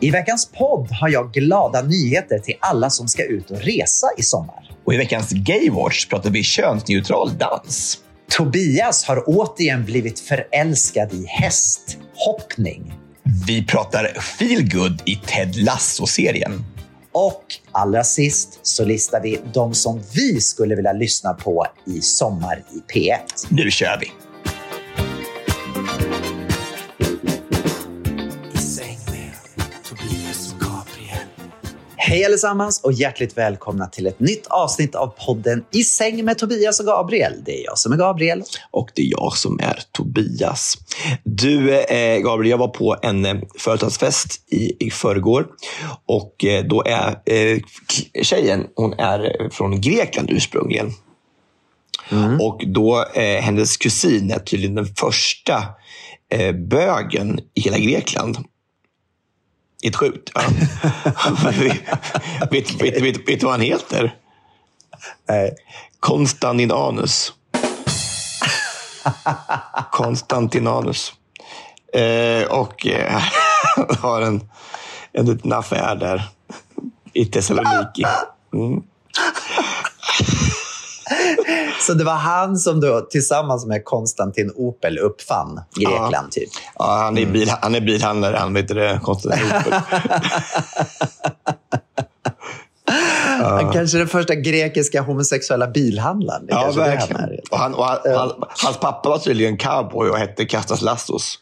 I veckans podd har jag glada nyheter till alla som ska ut och resa i sommar. Och i veckans Gaywatch pratar vi könsneutral dans. Tobias har återigen blivit förälskad i hästhoppning. Vi pratar feelgood i Ted Lasso-serien. Och allra sist så listar vi de som vi skulle vilja lyssna på i sommar i P1. Nu kör vi! Hej allesammans och hjärtligt välkomna till ett nytt avsnitt av podden I säng med Tobias och Gabriel. Det är jag som är Gabriel. Och det är jag som är Tobias. Du, eh, Gabriel, jag var på en eh, företagsfest i, i förrgår. Och eh, då är eh, tjejen, hon är från Grekland ursprungligen. Och då, eh, hennes kusin är tydligen den första eh, bögen i hela Grekland. Helt sjukt. Ja. vet, vet, vet, vet du vad han heter? Nej. Konstantinanus. Konstantinanus. Eh, och eh, har en, en liten affär där i Thessaloniki. Mm. Så det var han som då tillsammans med Konstantin Opel uppfann Grekland. Typ. Ja, han, är bil, han är bilhandlare, han vet det, Konstantin Opel. Han kanske den första grekiska homosexuella bilhandlaren. Ja, han verkligen. är. Och han, och han, han, hans pappa var tydligen cowboy och hette Kastas Lassos.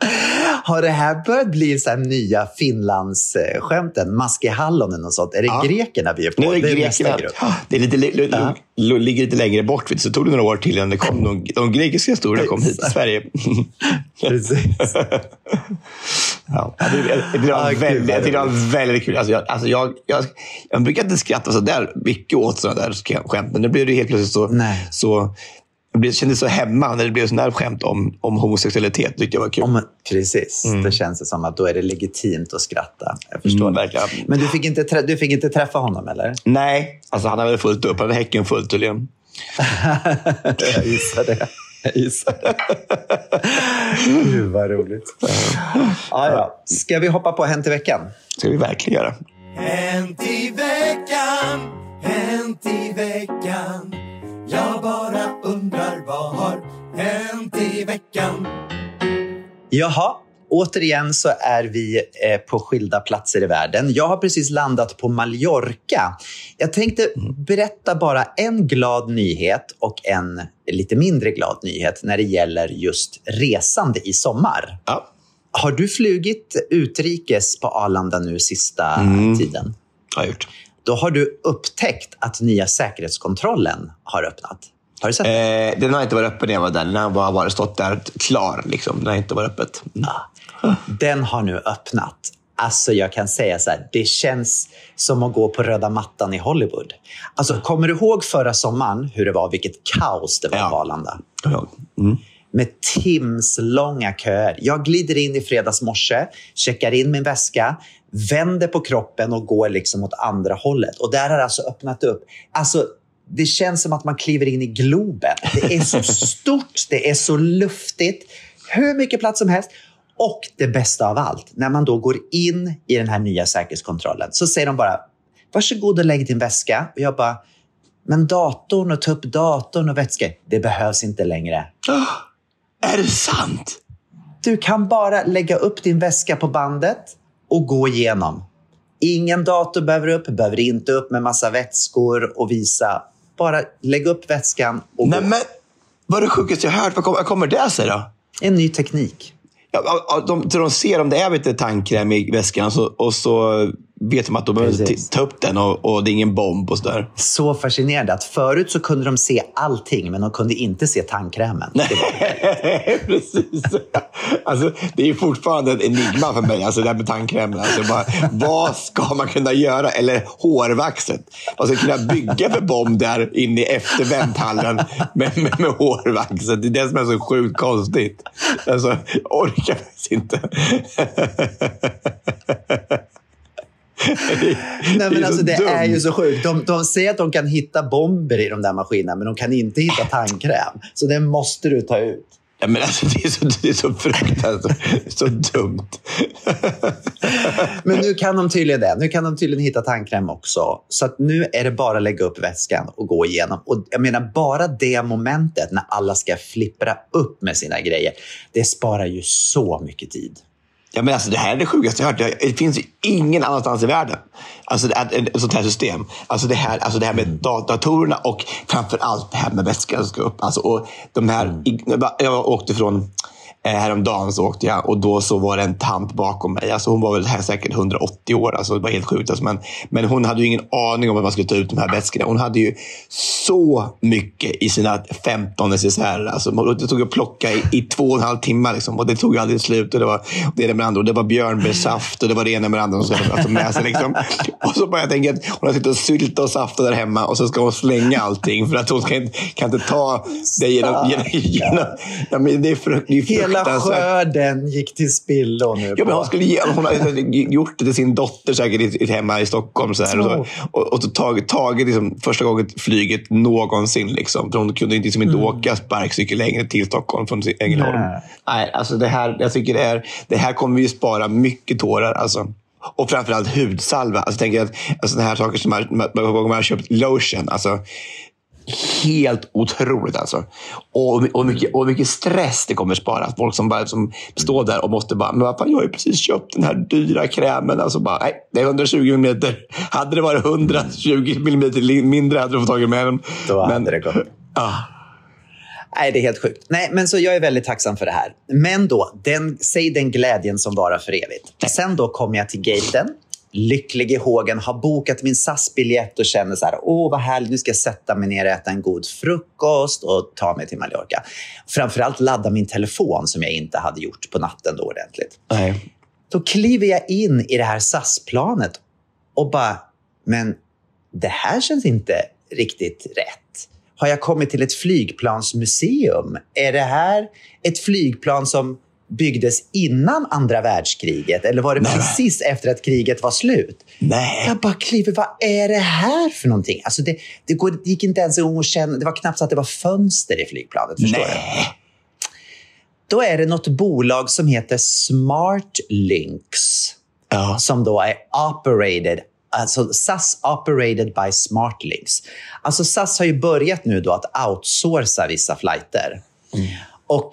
Har det här börjat bli så här nya Finlandsskämten? Maske Hallonen och sånt. Är det Ja. grekerna vi är på? Nu är det är grekerna, det är lite, li- li- li- ligger lite längre bort, så tog det några år till innan det kom de, de grekiska historierna kom hit till Sverige. Precis. Ja, det, det, det, var Ah, väldigt, det väldigt kul. Alltså jag, alltså jag, jag, jag brukar inte skratta så där mycket åt sådana där sk- skämt, men nu blev det helt plötsligt så... Nej. så blev- kände så hemma när det blev sådana här skämt om, om homosexualitet. Det tyckte jag var kul. Om, precis. Då känns det som att då är det legitimt att skratta. Jag förstår. Mm, verkligen. Men du fick, inte trä- du fick inte träffa honom, eller? Nej, alltså han hade väl fullt upp. Han hade häcken fullt tydligen. Jag gissar det. Jag gissar det. Gud, vad roligt. Ja, ja. Ska vi hoppa på Hänt i veckan? ska vi verkligen göra. Hänt i veckan, hänt i veckan. Jag bara undrar vad har hänt i veckan? Jaha, återigen så är vi eh, på skilda platser i världen. Jag har precis landat på Mallorca. Jag tänkte berätta bara en glad nyhet och en lite mindre glad nyhet när det gäller just resande i sommar. Ja, Har du flugit utrikes på Arlanda nu sista tiden? har jag gjort. Då har du upptäckt att nya säkerhetskontrollen har öppnat. Har du sett det? Eh, den har inte varit öppen när jag var där. Den har bara varit stått där klar. Liksom. Den har inte varit öppet. Den har nu öppnat. Alltså jag kan säga så här, det känns som att gå på röda mattan i Hollywood. Alltså, kommer du ihåg förra sommaren hur det var, vilket kaos det var Ja. på Arlanda? Ja. Mm. Med timslånga köer. Jag glider in i fredags morse, checkar in min väska, vänder på kroppen och går liksom åt andra hållet. Och där har det alltså öppnat upp. Alltså, det känns som att man kliver in i Globen. Det är så stort, det är så luftigt. Hur mycket plats som helst. Och det bästa av allt, när man då går in i den här nya säkerhetskontrollen så säger de bara varsågod och lägg din väska. Och jag bara, Men datorn och ta upp datorn och vätska, det behövs inte längre. Är det sant? Du kan bara lägga upp din väska på bandet och gå igenom. Ingen dator behöver upp, behöver inte upp med massa vätskor och visa. Bara lägg upp väskan och Nej gå. men, vad är det sjukaste jag hört? Vad kommer, vad kommer det sig då? En ny teknik. Ja, de, de ser om det är lite tandkräm i väskan och så, och så vet de att de behöver ta upp den och, och det är ingen bomb och sådär. Så fascinerande att förut så kunde de se allting, men de kunde inte se tandkrämen. Var, Precis. Alltså, det är fortfarande en enigma för mig, alltså det här med tandkrämen. Alltså, bara, vad ska man kunna göra? Eller hårvaxet. Man ska kunna bygga för bomb där inne i efter vänthallen med, med, med hårvaxet. Det är det som är så sjukt konstigt. Alltså, orkar faktiskt inte. Nej, men alltså, det är ju så sjukt. De, de säger att de kan hitta bomber i de där maskinerna, men de kan inte hitta tandkräm. Så det måste du ta ut. Ja, men alltså, det, är så, det är så fruktansvärt så dumt. Men nu kan de tydligen det. Nu kan de tydligen hitta tandkräm också. Så att nu är det bara att lägga upp väskan och gå igenom. Och jag menar, bara det momentet när alla ska flippra upp med sina grejer, det sparar ju så mycket tid. Ja, men alltså, det här är det sjukaste jag hört. Det finns ju ingen annanstans i världen. Alltså, ett sånt här system. Alltså, det, här, alltså, det här med dat- datorerna och framför allt det här med väskan som ska upp. Alltså, och de här, jag bara- jag åkte från häromdagen så åkte jag och då så var det en tant bakom mig. Alltså, hon var väl här säkert 180 år. Alltså, det var helt sjukt. Alltså, men, men hon hade ju ingen aning om att man skulle ta ut de här väskorna. Hon hade ju så mycket i sina 15 necessärer. Alltså, det tog att plocka i, i två och en halv timme. Liksom, och det tog aldrig slut. Och det var det ena med andra. Och det var björnbärssaft och det var det ena med andra. Hon skulle alltså, med sig, liksom. Och så bara jag tänker att hon har suttit och syltat och saftat där hemma och så ska hon slänga allting för att hon inte, kan inte ta det genom... genom, genom ja, men det är, det är Hela skörden gick till spillo nu. Ja, men hon, skulle ge, hon har gjort det till sin dotter säkert hemma i Stockholm. Så här, och, så, och, och så tagit, tagit liksom, första gången flyget någonsin. Liksom, för hon kunde inte, liksom, inte åka sparkcykel längre till Stockholm från Ängelholm. Nej. Nej, alltså det här, jag tycker det, är, det här kommer ju spara mycket tårar. Alltså. Och framförallt hudsalva. Alltså, jag att, alltså, här saker som man, man, man har köpt lotion. Alltså, helt otroligt alltså. Och, och, mycket, och mycket stress det kommer spara. Folk som bara som står där och måste bara, men vad fan, jag har ju precis köpt den här dyra krämen. Alltså bara, nej, det är 120 millimeter. Hade det varit 120 millimeter li- mindre hade du fått tag i med den. Då hade Men- det gått. Ah, Nej, det är helt sjukt. Nej, men så jag är väldigt tacksam för det här. Men då, den, säg den glädjen som varar för evigt. Sen då kommer jag till gaten, lycklig i hågen, har bokat min SAS-biljett och känner så här, åh vad härligt, nu ska jag sätta mig ner och äta en god frukost och ta mig till Mallorca. Framförallt ladda min telefon som jag inte hade gjort på natten då ordentligt. nej. Då kliver jag in i det här SAS-planet och bara, men det här känns inte riktigt rätt. Har jag kommit till ett flygplansmuseum? Är det här ett flygplan som byggdes innan andra världskriget eller var det precis efter att kriget var slut? Nej. Jag bara kliver, vad är det här för någonting? Alltså det, det, går, det gick inte ens att känna, det var knappt så att det var fönster i flygplanet. Förstår du? Nej. Då är det något bolag som heter SmartLynx Ja. som då är operated, alltså SAS operated by SmartLynx. Alltså SAS har ju börjat nu då att outsourca vissa flighter. Och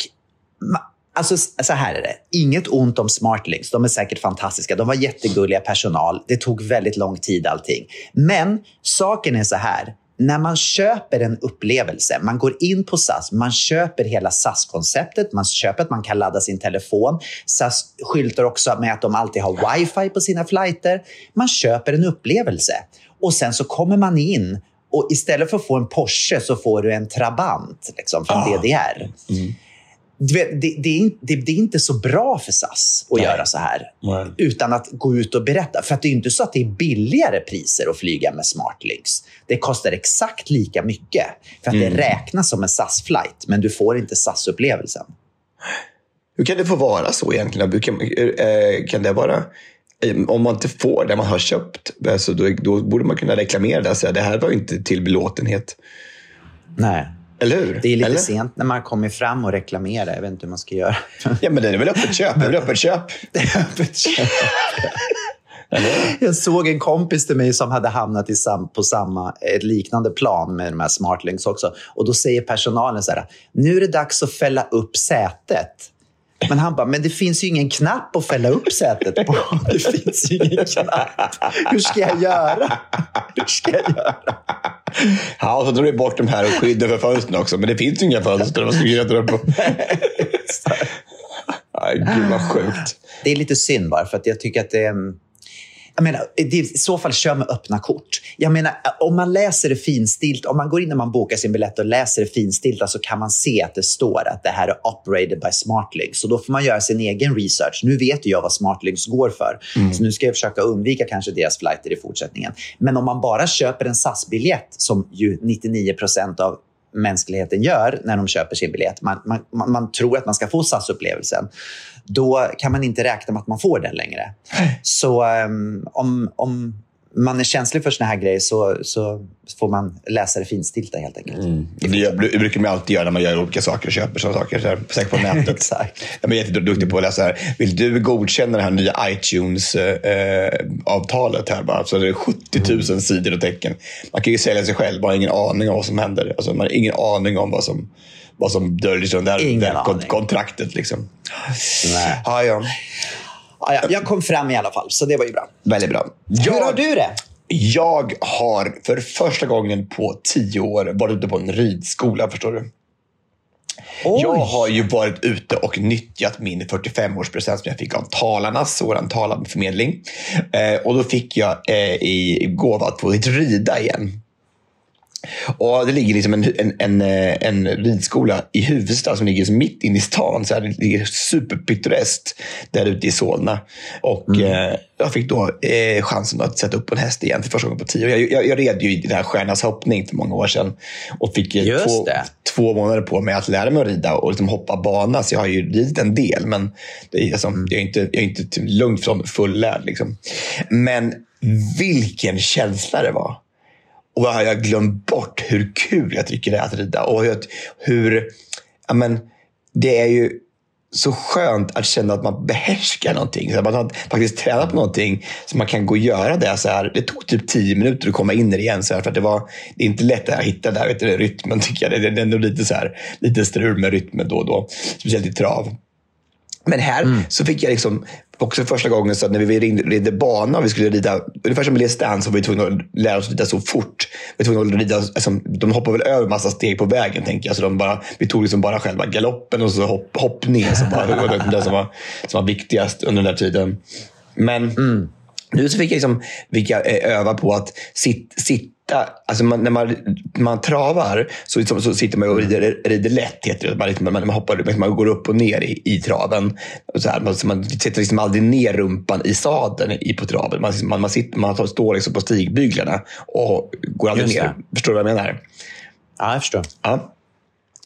ma- Alltså så här är det. Inget ont om SmartLynx. De är säkert fantastiska. De var jättegulliga personal. Det tog väldigt lång tid allting. Men saken är så här. När man köper en upplevelse, man går in på SAS, man köper hela SAS-konceptet, man köper att man kan ladda sin telefon. SAS skyltar också med att de alltid har wifi på sina flighter. Man köper en upplevelse och sen så kommer man in och istället för att få en Porsche så får du en Trabant liksom, från DDR. Du vet, det, det, det, det är inte så bra för SAS att Nej. göra så här Nej. utan att gå ut och berätta. För att det är inte så att det är billigare priser att flyga med SmartLynx. Det kostar exakt lika mycket för att det räknas som en SAS-flight, men du får inte SAS-upplevelsen. Hur kan det få vara så egentligen? Kan, eh, kan det vara... eh, Om man inte får det man har köpt, alltså då, då borde man kunna reklamera det och säga det här var inte till belåtenhet. Nej. Eller hur? Det är lite Eller? sent när man kommer fram och reklamerar. Jag vet inte hur man ska göra. Ja, men det är väl öppet köp? Det är väl öppet köp? Öppet köp. Jag såg en kompis till mig som hade hamnat i sam, på samma, ett liknande plan med de här smartlinks också. Och då säger personalen så här, nu är det dags att fälla upp sätet. Men han bara, men det finns ju ingen knapp att fälla upp sätet på. Det finns ju ingen knapp. Hur ska jag göra? Hur ska jag göra? Ja, och så drar vi bort de här skydden för fönstren också. Men det finns ju inga fönster. Vad ska vi göra på? Nej, gud vad sjukt. Det är lite synd bara, för att jag tycker att det är... Jag menar, det i så fall kör med öppna kort. Jag menar, om man läser det finstilt, om man går in när man bokar sin biljett och läser det finstilta så kan man se att det står att det här är operated by Smartlinks. Så då får man göra sin egen research. Nu vet jag vad Smartlinks går för, mm. så nu ska jag försöka undvika kanske deras flighter i fortsättningen. Men om man bara köper en SAS-biljett, som ju 99 procent av mänskligheten gör när de köper sin biljett. Man, man, man tror att man ska få SAS-upplevelsen. Då kan man inte räkna med att man får den längre. Så um, om, om man är känslig för såna här grejer så, så får man läsa det finstilta helt enkelt. Mm. Det brukar man alltid göra när man gör olika saker och köper sådana saker. Så här, säkert på nätet. Exakt. Jag är jätteduktig på att läsa här. Vill du godkänna det här nya iTunes-avtalet? Eh, här bara? Så det är 70 000 mm. sidor och tecken. Man kan ju sälja sig själv, man har ingen aning om vad som händer. Alltså, man har ingen aning om vad som, vad som döljer sig under det där kontraktet. Liksom. Nej. Ja, ja. Ja, ja, jag kom fram i alla fall, så det var ju bra. Väldigt bra. Jag, Hur har du det? Jag har för första gången på tio år varit ute på en ridskola, förstår du. Oj. Jag har ju varit ute och nyttjat min 45-årspresent som jag fick av Talarnas, vår talarförmedling. Eh, och då fick jag eh, i gåva att få rida igen. Och det ligger liksom en, en, en, eh, en ridskola i Huvudsta som ligger mitt inne i stan. Så här, det ligger superpittoreskt där ute i Solna. Och mm. eh, jag fick då eh, chansen att sätta upp en häst igen för första gången på tio år. Jag, jag, jag red ju i den här Stjärnas hoppning för många år sedan. Och fick eh, två, två månader på mig att lära mig att rida och liksom hoppa bana. Så jag har ju ridit en del, men det är, alltså, mm. jag, är inte, jag är inte lugnt från fullärd. Liksom. Men vilken känsla det var och vad har jag glömt bort hur kul jag tycker det är att rida. Och hur, hur ja, men, det är ju så skönt att känna att man behärskar någonting. Så att man har faktiskt tränat på någonting så man kan gå och göra det. Så här. Det tog typ tio minuter att komma in i det igen. Så här, för det, var, det är inte lätt att hitta där, vet du, rytmen. Tycker jag. Det är ändå lite, så här, lite strul med rytmen då och då. Speciellt i trav. Men här mm. så fick jag liksom också första gången så när vi ridde bana och vi skulle rida, ungefär som i Let's Dance, så var vi tvungna att lära oss att rida så fort. Vi var tvungna att rida, alltså, de hoppar väl över massa steg på vägen, tänker jag. Så de bara, vi tog liksom bara själva galoppen och så hopp, hoppning som, var det som var, som var viktigast under den där tiden. Men mm. nu så fick jag, liksom, fick jag eh, öva på att sitta sit, Alltså man, när man, man travar så, så, så sitter man och rider, rider lätt. Heter det. Man, liksom, man, hoppar, man går upp och ner i, i traven. Och så här, man, så man sätter liksom aldrig ner rumpan i sadeln i, på traven. Man, man, man, sitter, man står liksom på stigbyglarna och går aldrig ner. Förstår du vad jag menar? Ja, jag förstår. Ja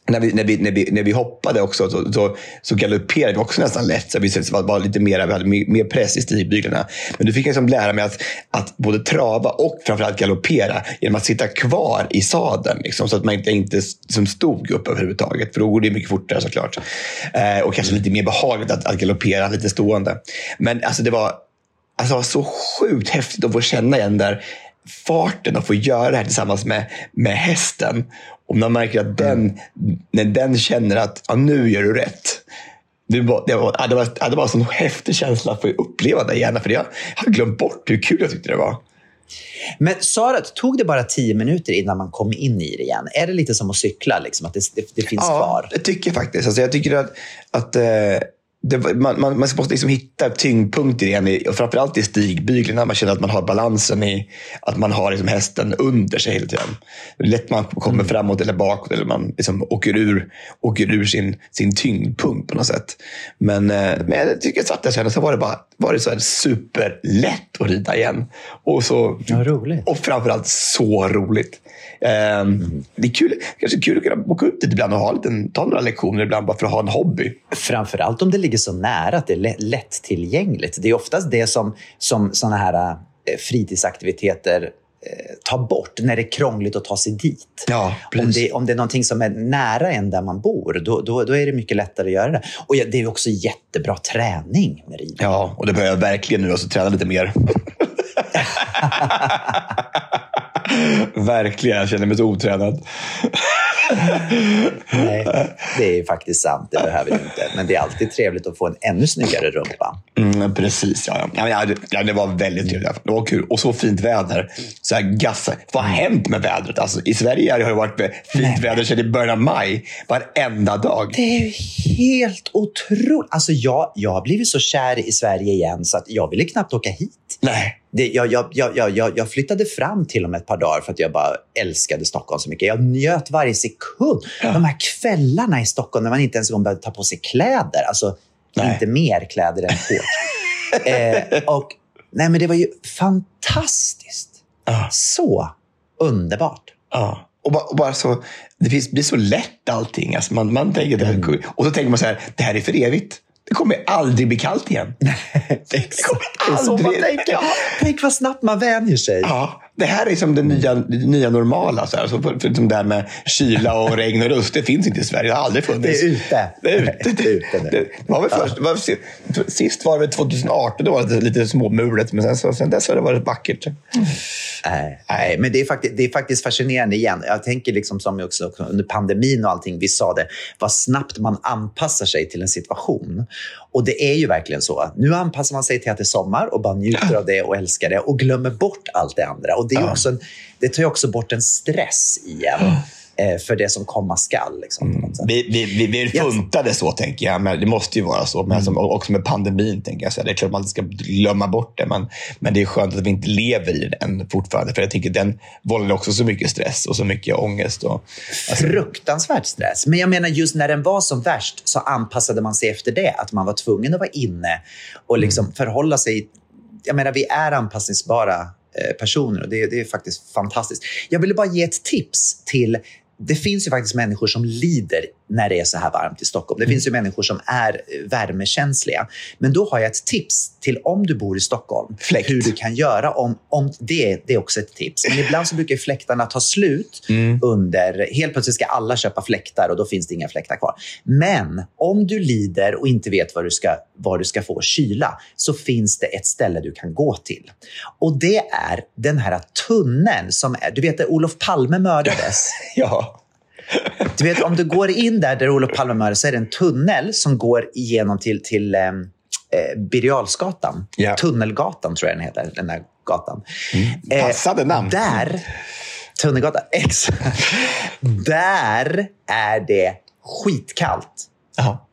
när vi, när, vi, när, vi, när vi hoppade också så, så, så galopperade vi också nästan lätt. Så vi var, var lite mera, vi hade mer press i stigbyglarna. Men du fick liksom lära mig att, att både trava och framförallt galoppera genom att sitta kvar i sadeln. Liksom, så att man inte, inte som stod upp överhuvudtaget. För då går det mycket fortare såklart. Eh, och kanske lite mer behagligt att, att galoppera lite stående. Men alltså, det, var, alltså, det var så sjukt häftigt att få känna igen där farten att få göra det här tillsammans med, med hästen. Om man märker att den, när den känner att ja, nu gör du rätt. Det var, det, var, det, var, det var en sån häftig känsla att få uppleva det igen. För jag hade glömt bort hur kul jag tyckte det var. Men Sara, tog det bara tio minuter innan man kom in i det igen? Är det lite som att cykla, liksom, att det, det, det finns ja, kvar? Ja, det tycker jag faktiskt. Alltså, jag tycker att, att eh, det, man, man, man måste liksom hitta tyngdpunkter igen, och framförallt i stigbyglarna. Man känner att man har balansen i att man har liksom hästen under sig hela tiden. Det är lätt man kommer mm. framåt eller bakåt eller man liksom åker ur, åker ur sin, sin tyngdpunkt på något sätt. Men, eh, men jag tycker att jag kände så var det bara var det så här superlätt att rida igen. Och, så, ja, roligt. och framförallt så roligt. Mm. Det är kul, kanske kul att kunna åka ut dit ibland och ha liten, ta några lektioner ibland bara för att ha en hobby. Framförallt om det ligger så nära att det är lättillgängligt. Det är oftast det som, som sådana här eh, fritidsaktiviteter ta bort när det är krångligt att ta sig dit. Ja, om, det, om det är någonting som är nära en där man bor, då, då, då är det mycket lättare att göra det. Och det är också jättebra träning med ridning. Ja, och det behöver jag verkligen nu. Alltså träna lite mer. verkligen. Jag känner mig så otränad. Nej, det är faktiskt sant. Det behöver du inte. Men det är alltid trevligt att få en ännu snyggare rumpa. Mm, precis, ja. ja. Ja, det, var väldigt trevligt. Det var kul. Och så fint väder. Så här gassa. Vad har hänt med vädret? Alltså, I Sverige har det varit fint Nej. väder sedan i början av maj. Varenda dag. Det är helt otroligt. Alltså jag, jag har blivit så kär i Sverige igen så att jag ville knappt åka hit. Nej. Det, jag, jag, jag, jag, flyttade fram till och med ett par dagar för att jag bara älskade Stockholm så mycket. Jag njöt varje sekund. De här kvällarna i Stockholm när man inte ens en gång behövde ta på sig kläder. Alltså, Nej. inte mer kläder än shorts. eh, och, nej, men det var ju fantastiskt. Ja. Så underbart. Ja. Och bara, och bara så, det finns, blir så lätt allting. Alltså man, man tänker, det Mm. och så tänker man så här, det här är för evigt. Det kommer aldrig bli kallt igen. Exakt. kommer Det är så man aldrig- tänker. Tänk vad snabbt man vänjer sig. Ja, det här är som det nya, det nya normala. Så här. Så för, för, som det här med kyla och regn och rust, det finns inte i Sverige. Det har aldrig funnits. Det är ute. Det är ute. Det är ute nu. Det, var väl först, var, sist- var det väl 2018, då var det lite småmulet. Men sen, så, sen dess har det varit vackert. Nej, nej, men det är, faktiskt, det är faktiskt fascinerande igen. Jag tänker liksom som också också under pandemin och allting, vi sa det, vad snabbt man anpassar sig till en situation. Och det är ju verkligen så. Nu anpassar man sig till att det är sommar och bara njuter av det och älskar det och glömmer bort allt det andra. Och det, är också en, det tar ju också bort en stress igen eh, för det som komma skall. Liksom, sätt. Vi, vi, vi, vi funtade så, tänker jag. Men det måste ju vara så. Men som, också med pandemin, tänker jag. Så det är klart man inte ska glömma bort det. Men, men det är skönt att vi inte lever i den fortfarande. För jag tycker den vållar också så mycket stress och så mycket ångest. Och, Fruktansvärd stress. Men jag menar, just när den var som värst så anpassade man sig efter det. Att man var tvungen att vara inne och liksom förhålla sig. Jag menar, vi är anpassningsbara Eh, personer och det, det är faktiskt fantastiskt. Jag ville bara ge ett tips till det finns ju faktiskt människor som lider när det är så här varmt i Stockholm. Det finns ju människor som är eh, värmekänsliga. Men då har jag ett tips till om du bor i Stockholm. Fläkt. Hur du kan göra om, om det, det är också ett tips. Men ibland så brukar fläktarna ta slut under... Helt plötsligt ska alla köpa fläktar och då finns det inga fläktar kvar. Men om du lider och inte vet var du ska, var du ska få kyla så finns det ett ställe du kan gå till. Och det är den här tunneln som är... Du vet där Olof Palme mördades? ja. Du vet, om du går in där, där Olof Palme mördades så är det en tunnel som går igenom till, till eh, eh, Birger. Ja. Tunnelgatan tror jag den heter, den här gatan. Eh, Passande namn. Där, Tunnelgatan, exakt. där är det skitkallt. Ja.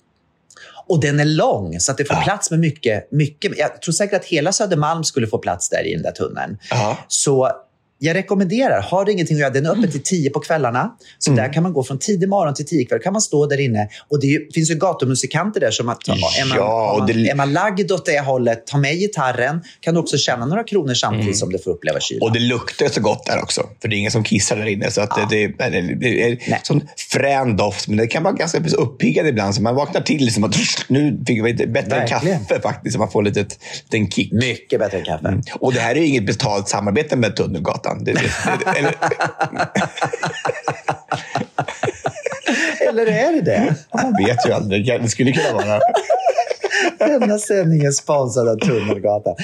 Och den är lång, så att det får plats med mycket, mycket. Jag tror säkert att hela Södermalm skulle få plats där i den där tunneln. Ja. Så jag rekommenderar, har du ingenting att göra, den är öppen till tio på kvällarna. Så Mm. där kan man gå från tidig morgon till tio kväll. kan man stå där inne. Och det ju, finns ju gatumusikanter där. Som att, är, man, Ja, man, det- är man lagd åt det hållet, ta med gitarren. Kan du också tjäna några kronor samtidigt som du får uppleva kylan. Mm. Och det luktar så gott där också. För det är ingen som kissar där inne. Så att det, det, det, det är Nej. sån frän doft. Men det kan vara ganska uppiggande ibland. Så man vaknar till som att nu fick vi lite bättre Verkligen. kaffe faktiskt. Så man får lite en kick. Mycket bättre kaffe. Och det här är ju inget betalt samarbete med Tunnelgatan. Det, det, det, eller, Eller är det det? man vet ju aldrig. Det skulle kunna vara. Denna sändning är sponsrad av Tunnelgatan.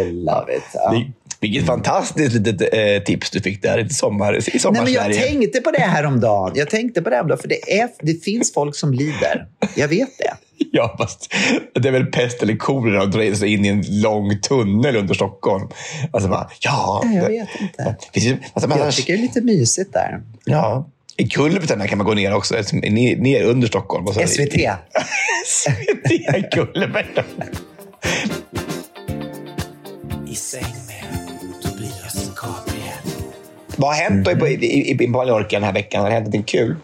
I love it. Ja. Vilket fantastiskt litet eh, tips du fick där i, sommar, i Nej, men jag tänkte på det här om dagen. Jag tänkte på det häromdagen, för det, är, det finns folk som lider. Jag vet det. Ja, fast det är väl pest eller kolera att dra sig in i en lång tunnel under Stockholm. Alltså bara, ja. Nej, jag vet inte. finns ju, alltså, Jag tycker det är lite mysigt där. ja. I kulvertarna kan man gå ner också, alltså, ner, ner under Stockholm. Och så, SVT. SVT i Vad har hänt då i, i, i, i Mallorca den här veckan? Har det hänt någonting kul?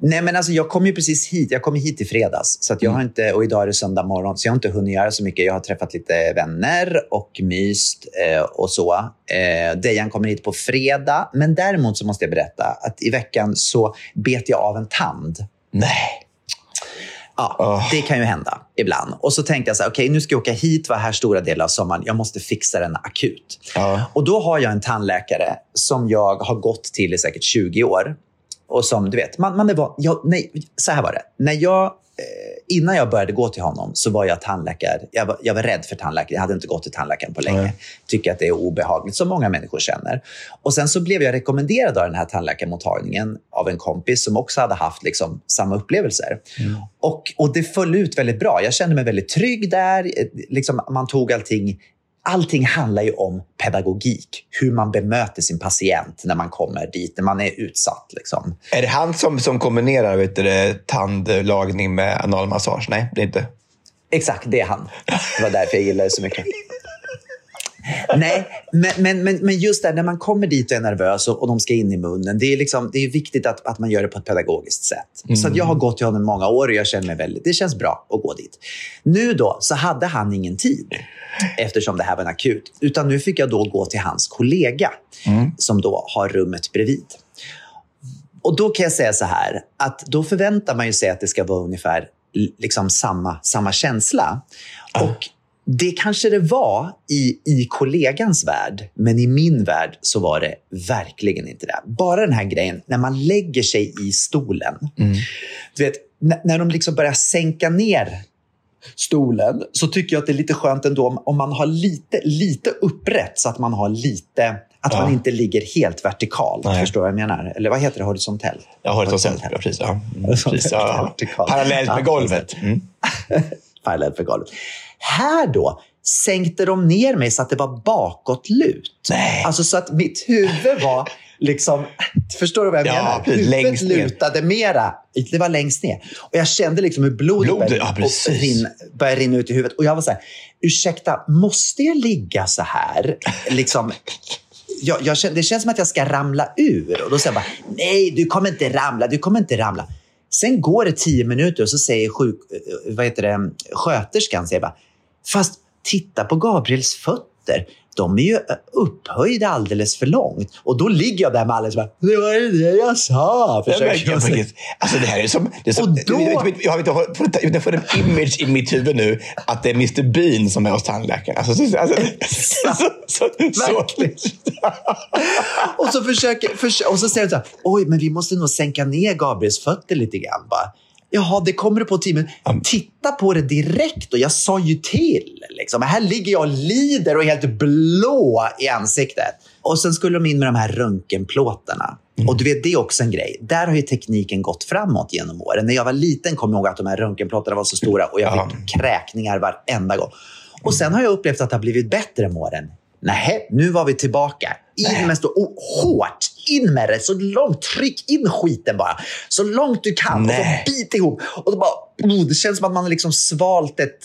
Nej, men alltså, jag kom ju precis hit. Jag kom hit i fredags. Så jag har inte, och idag är det söndag morgon, så jag har inte hunnit göra så mycket. Jag har träffat lite vänner och myst eh, och så. Eh, Dejan kommer hit på fredag. Men däremot så måste jag berätta att i veckan så bet jag av en tand. Nej. Ja, det kan ju hända ibland. Och så tänkte jag så här, okej, nu ska jag åka hit, vara här stora delar av sommaren. Jag måste fixa den akut. Ja. Och då har jag en tandläkare som jag har gått till i säkert 20 år. Och som du vet, man, man är van, jag, nej, så här var det. När jag, innan jag började gå till honom så var jag tandläkare. Jag var, jag var rädd för tandläkare. Jag hade inte gått till tandläkaren på länge. Tycker att det är obehagligt, som många människor känner. Och Sen så blev jag rekommenderad av den här tandläkarmottagningen av en kompis som också hade haft liksom, samma upplevelser. Och, och Det föll ut väldigt bra. Jag kände mig väldigt trygg där. Eh, Liksom, man tog allting Allting handlar ju om pedagogik. Hur man bemöter sin patient när man kommer dit, när man är utsatt. Liksom. Är det han som, som kombinerar vet du, tandlagning med analmassage? Nej, det är inte. Exakt, det är han. Det var därför jag gillade det så mycket. Nej, men, men, men, men just där när man kommer dit och är nervös och, och de ska in i munnen. Det är, liksom, det är viktigt att, att man gör det på ett pedagogiskt sätt. Så att jag har gått till honom många år och jag känner mig väldigt, det känns bra att gå dit. Nu då så hade han ingen tid eftersom det här var en akut. Utan nu fick jag då gå till hans kollega som då har rummet bredvid. Och då kan jag säga så här, att då förväntar man ju sig att det ska vara ungefär liksom samma, samma känsla. Och det kanske det var i, i kollegans värld, men i min värld så var det verkligen inte det. Bara den här grejen, när man lägger sig i stolen. Du vet, när, de liksom börjar sänka ner stolen så tycker jag att det är lite skönt ändå om, om man har lite, lite upprätt så att man har lite att man inte ligger helt vertikalt. Nej. Förstår vad jag menar? Eller vad heter det? Horisontell? Jag har det som precis. Ja. Mm, precis ja. Vertikalt. Parallellt med Ja, golvet. Mm. parallellt för golvet. Här då sänkte de ner mig så att det var bakåtlut. Nej. Alltså så att mitt huvud var liksom... Förstår du vad jag Ja, menar? Huvudet Längst ner. lutade mera. Det var längst ner. Och jag kände liksom hur blodet, Blodet, började, ja, rinna, började rinna ut i huvudet. Och jag var så här, ursäkta, måste jag ligga så här? Liksom, jag, jag det känns som att jag ska ramla ur. Och då säger jag bara, nej, du kommer inte ramla, du kommer inte ramla. Sen går det tio minuter och så säger sjuk, eh, vad heter det, sköterskan, säger bara, fast titta på Gabriels fötter. De är ju eh, upphöjda alldeles för långt. Och då ligger jag där med alldeles bara, det var ju det jag sa. Försöker jag säga. Alltså det här är som... Det är som Och då- jag, har- får- jag får en image i mitt huvud nu att det är Mr Bean som är hos tandläkaren. Alltså, så, alltså, så, så, så, och så försöker, förs- och så säger de så här, oj, men vi måste nog sänka ner Gabriels fötter lite grann. Bara, Jaha, det kommer du på tio minuter. Titta på det direkt och jag sa ju till. Liksom. Här ligger jag och lider och är helt blå i ansiktet. Och sen skulle de in med de här röntgenplåtarna. Och du vet, det är också en grej. Där har ju tekniken gått framåt genom åren. När jag var liten kom jag ihåg att de här röntgenplåtarna var så stora och jag Ja. fick kräkningar varenda gång. Och sen har jag upplevt att det har blivit bättre med åren. Nej, nu var vi tillbaka. In med stå- och hårt. In med det. Så långt. Tryck in skiten bara. Så långt du kan. Nej. Och så bit ihop. Och så bara, oh, det känns som att man har liksom svalt ett,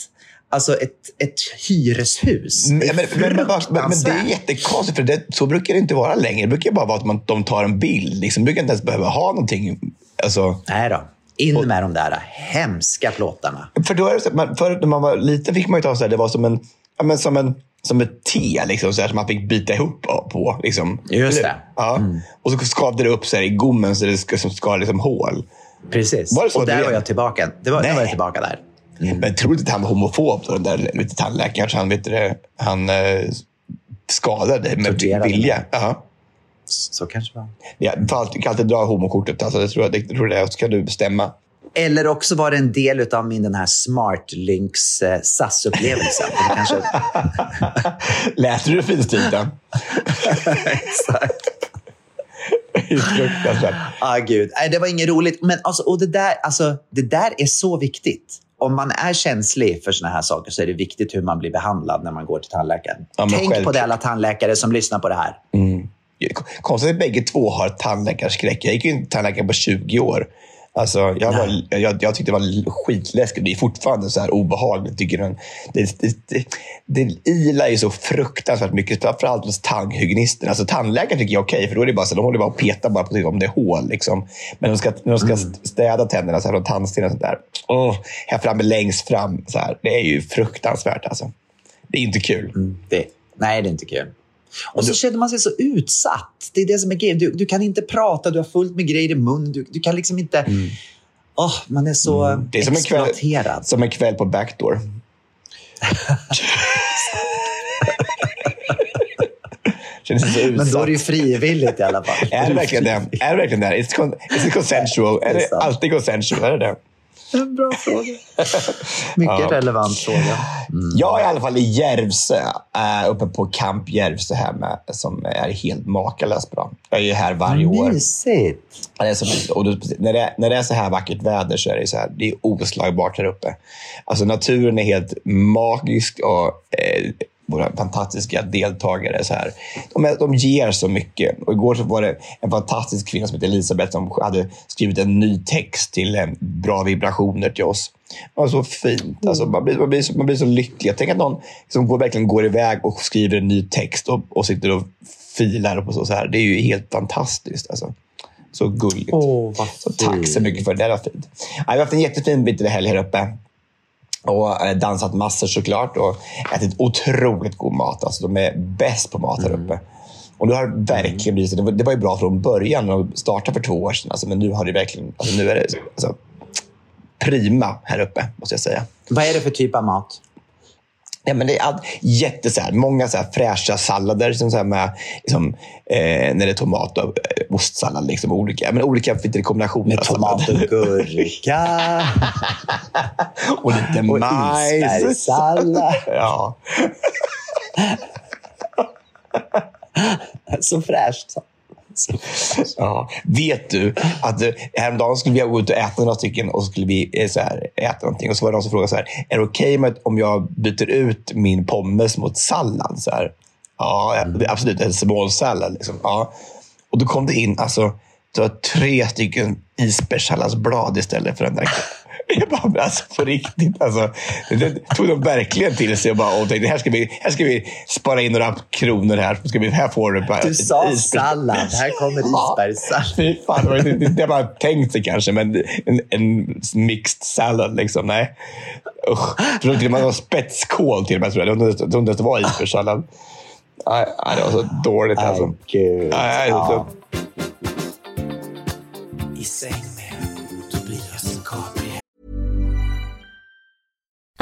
alltså ett, ett hyreshus. Men, men, men, men, det är jättekonstigt, för det, så brukar det inte vara längre. Det brukar bara vara att man, de tar en bild. Liksom. Brukar inte ens behöva ha någonting. Alltså, Nej då. In med de där hemska plåtarna. för då är det så, man, förut när man var liten fick man ju ta så här, det var som en, ja, men som en som ett T liksom, så här, som man fick bita ihop på. Liksom. Just det. Ja. Och så skavde det upp så här, i gommen så det ska, som skar liksom hål. Precis. Var det så och där det- var jag tillbaka. Det var, Nej. var jag tillbaka där. Men jag tror inte att han var homofob, så den där vet, du, tandläkaren. Så han, vet du, han eh, skadade med Torterade. vilja. Ja. Så kanske det var. Ja, du alltid, kan alltid dra homokortet. Alltså, det tror jag, det, tror det så kan du bestämma. Eller också var det en del av min den här Smartlinks eh, SAS-upplevelsen. Det kanske... Läste du det finstilta? Exakt. Fruktansvärt. Ah, gud. Nej, det var inget roligt. Men alltså, och det, där, alltså, det där är så viktigt. Om man är känslig för såna här saker så är det viktigt hur man blir behandlad när man går till tandläkaren. Ja, Tänk på självklart. det alla tandläkare som lyssnar på det här. Konstigt att bägge två har tandläkarskräck. Jag gick ju inte till tandläkaren på 20 år. Alltså, jag, var, jag, jag tyckte det var skitläskigt. Det är fortfarande så här obehagligt. Tycker den. Det, det, det, det ilar ju så fruktansvärt mycket. Framförallt hos tandhygienisten. Alltså, tandläkaren tycker jag är okej, för då är det bara så, de håller bara och petar bara på om det är hål. Liksom. Men de ska, när de ska städa tänderna så här, från tandsten och sånt där. Åh, här framme längst fram. Så här, det är ju fruktansvärt. Alltså. Det är inte kul. Det, nej, det är inte kul. Och så känner man sig så utsatt. Det är det som är grejen. Du, du kan inte prata, du har fullt med grejer i munnen. Du, du kan liksom inte... Åh, man är så Mm. Det är som en, kväll, exploaterad. som en kväll på Backdoor. Men då är det ju frivilligt i alla fall. Är det verkligen det? Är det verkligen det? It's, con- consensual? Är Det alltid consensual? Är det det? En bra fråga. Mycket Ja. relevant fråga. Jag är i alla fall i Järvsö, äh, uppe på Camp Järvsö här med, som är helt makalöst bra. Jag är ju här varje år. Mysigt. Ja, Det är så mysigt. Och då, när, det, när det är så här vackert väder så är det, så här, det är oslagbart här uppe. Alltså naturen är helt magisk och eh, våra fantastiska deltagare. Så här. De, de ger så mycket. Och igår så var det en fantastisk kvinna som heter Elisabeth som hade skrivit en ny text till eh, Bra vibrationer till oss. Det var så fint. Alltså, man, blir, man, blir så, man blir så lycklig. Jag tänker att någon som går, verkligen går iväg och skriver en ny text och, och sitter och filar på så, så här. Det är ju helt fantastiskt. Alltså. Så gulligt. Vad Så tack så mycket för det. Det var fint. Ja, vi har haft en jättefin bit helg här uppe. Och eh, dansat massor såklart och ätit otroligt god mat. Alltså, de är bäst på mat här uppe. Och nu har det verkligen blivit så. Det var, det var ju bra från början och startade för två år sedan. Alltså, men nu har det verkligen... Alltså, nu är det alltså, prima här uppe, måste jag säga. Vad är det för typ av mat? Ja, men det är jätte, så här, många så här, fräscha sallader som så här, med liksom, eh, när det är tomat och eh, ostsallad. Liksom, olika, men olika kombinationer Med tomat och gurka och lite och majs. isbergssallad. Ja. Så fräscht. Ja. Vet du att eh, häromdagen skulle vi gå ut och äta några stycken och så skulle vi eh, så här, äta någonting. Och så var det någon som frågade så här, är det okej okay om jag byter ut min pommes mot sallad? Så här, ja, absolut. En småsallad. Liksom. Ja. Och då kom det in alltså, det var tre stycken isbergssalladsblad alltså, istället för den där. Jag bara, men alltså på riktigt. Alltså, det tog de verkligen till sig och bara och tänkte, här ska, vi, här ska vi spara in några kronor här. Ska vi, här får du bara Du sa sallad. Här kommer isbergssallad. Fy fan, det inte det man tänkt sig kanske, men en, en mixed salad. Liksom. Nej. Usch. Jag tror med det var spetskål till och med. Jag. Trodde inte att det var isbergssallad. Nej, det var så dåligt. Alltså. Ay, gud. Ja. så, I säng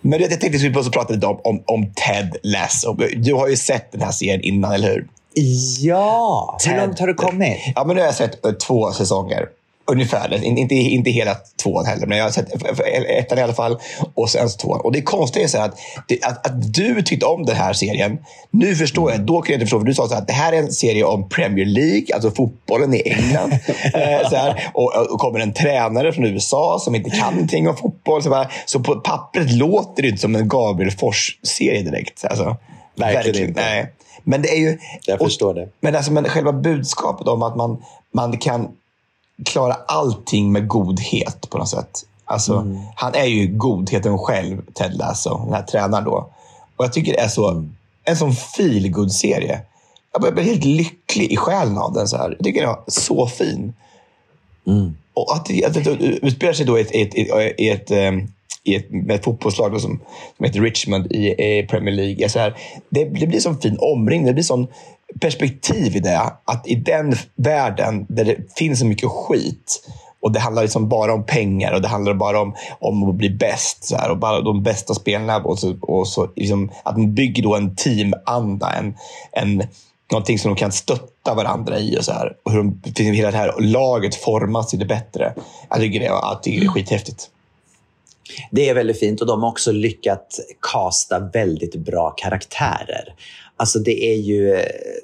Men jag tänkte att vi också prata lite om, om, om Ted Lasso. Du har ju sett den här serien innan, eller hur? Ja, hur långt har du kommit? Ja, men nu har jag sett eh, två säsonger. Ungefär. In- Inte, inte hela tvåan heller, men jag har sett ettan i alla fall. Och sen tvåan. Och det konstiga är så att, att, att du tyckte om den här serien. Nu förstår jag. Då kan jag inte förstå. För du sa så att det här är en serie om Premier League, alltså fotbollen i England. eh, så här, och, och kommer en tränare från USA som inte kan någonting om fotboll. Så, bara, så på pappret låter det inte som en Gabriel Fors-serie direkt. Alltså, Verkligen inte. Nej. Men det är ju... Jag och- förstår det. men, alltså, men själva budskapet om att man, man kan klara allting med godhet på något sätt. Alltså, Mm. Han är ju godheten själv, Ted Lasso, den här tränaren. Då. Och jag tycker det är så, Mm. en sån feel serie jag blir helt lycklig i själen av den. Så här. Jag tycker den var så fin. Och att det, att det utspelar sig då i ett, ett, ett, ett, ehm, i ett, med ett fotbollslag som, som heter Richmond i, i Premier League. Så här, det, det blir som fin omringning. Det blir sån perspektiv i det. Att i den världen där det finns så mycket skit och det handlar liksom bara om pengar och det handlar bara om, om att bli bäst. Så här, och bara de bästa spelarna. Och så, och så liksom, att man bygger då en teamanda. En, en, någonting som de kan stötta varandra i. Och så här, och hur de, liksom hela det här laget formas till det bättre. Jag tycker det, jag tycker det är skithäftigt. Det är väldigt fint och de har också lyckats kasta väldigt bra karaktärer. Alltså det är ju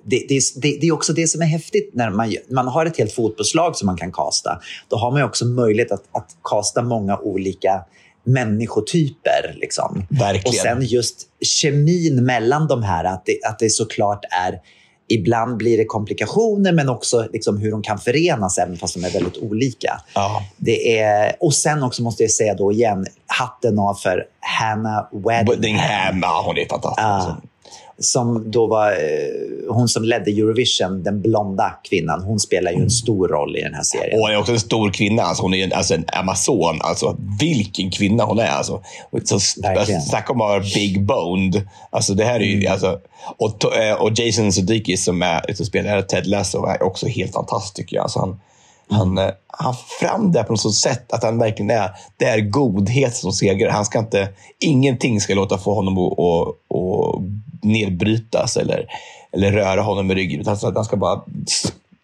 det, det, det, det, är också det som är häftigt när man, man har ett helt fotbollslag som man kan kasta. Då har man också möjlighet att, att kasta många olika människotyper. Liksom. Verkligen. Och sen just kemin mellan de här, att det, att det såklart är Ibland blir det komplikationer, men också liksom hur de kan förenas, även fast de är väldigt olika. Ja. Det är, och sen också måste jag säga då igen, hatten av för Hannah ja, hon är fantastisk. Ja. Som då var eh, hon som ledde Eurovision, den blonda kvinnan. Hon spelar ju en stor roll i den här serien. Och hon är också en stor kvinna. Alltså hon är en, alltså en amazon. Alltså, vilken kvinna hon är. Alltså. Så, Verkligen. snacka om att vara big boned. Alltså, det här är ju, alltså, och, eh, och Jason Sudeikis som, är, som spelar Ted Lasso är också helt fantastisk. tycker jag. Alltså, han, han, eh, han fram det på något sätt att han verkligen är, det är godhet som segrar. Han ska inte, ingenting ska låta få honom att, att, att nedbrytas eller, eller röra honom i ryggen. Utan att han ska bara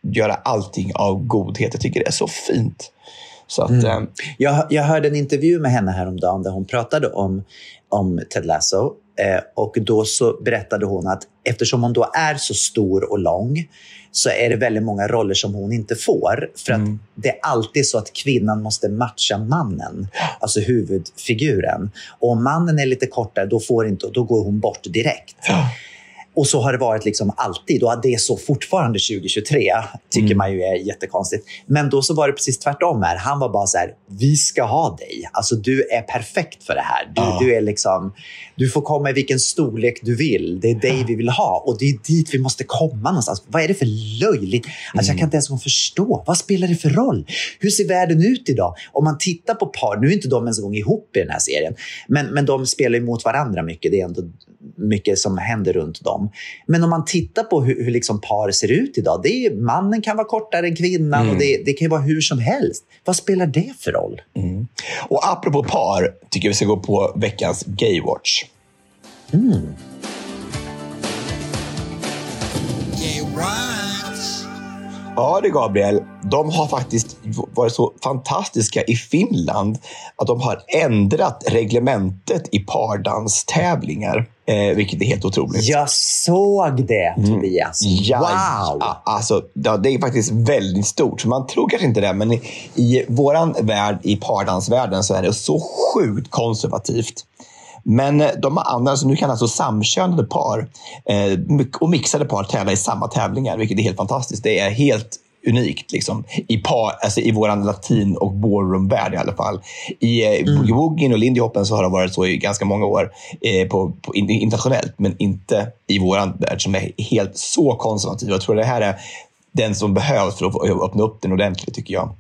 göra allting av godhet. Jag tycker det är så fint. Så att, eh, Jag, jag hörde en intervju med henne häromdagen där hon pratade om, om Ted Lasso. Eh, och då så berättade hon att eftersom hon då är så stor och lång så är det väldigt många roller som hon inte får. För att det är alltid så att kvinnan måste matcha mannen, alltså huvudfiguren. Och om mannen är lite kortare, då, får inte, då går hon bort direkt. Och så har det varit liksom alltid. Och det är så fortfarande 2023, tycker man ju är jättekonstigt. Men då så var det precis tvärtom här. Han var bara så här, vi ska ha dig. Alltså du är perfekt för det här. Du, Ja. du är liksom, du får komma i vilken storlek du vill. Det är dig vi vill ha. Och det är dit vi måste komma någonstans. Vad är det för löjligt? Alltså jag kan inte ens förstå. Vad spelar det för roll? Hur ser världen ut idag? Om man tittar på par, nu är inte de ens en gång ihop i den här serien, men, men de spelar ju mot varandra mycket. Det är ändå mycket som händer runt dem. Men om man tittar på hur, hur liksom par ser ut idag. Det är, mannen kan vara kortare än kvinnan och det, det kan ju vara hur som helst. Vad spelar det för roll? och apropå par, tycker jag vi ska gå på veckans Gaywatch. Ja du Gabriel, de har faktiskt varit så fantastiska i Finland att de har ändrat reglementet i pardanstävlingar. Eh, vilket är helt otroligt. Jag såg det, Tobias. Ja, Wow! ja, Alltså, ja, det är faktiskt väldigt stort. Man tror kanske inte det, men i, i vår värld, i pardansvärlden, så är det så sjukt konservativt. Men eh, de andra, så nu kan alltså samkönade par eh, och mixade par tävla i samma tävlingar, vilket är helt fantastiskt. Det är helt unikt liksom, i, par, alltså i vår latin och ballroom-värld i alla fall. I eh, boogie woogien och lindy hoppen så har det varit så i ganska många år eh, på, på, in, internationellt, men inte i vår värld som är helt så konservativ. Jag tror det här är den som behövs för att öppna upp den ordentligt, tycker jag.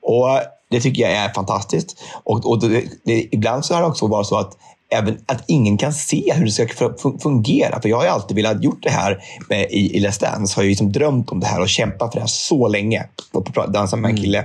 Och Det tycker jag är fantastiskt. Och, och det, det, ibland så har det också varit så att även att ingen kan se hur det ska fu- fungera. För jag har alltid velat gjort det här med, i, i Let's Dance. Har ju liksom drömt om det här och kämpat för det här så länge. Och dansa med en kille.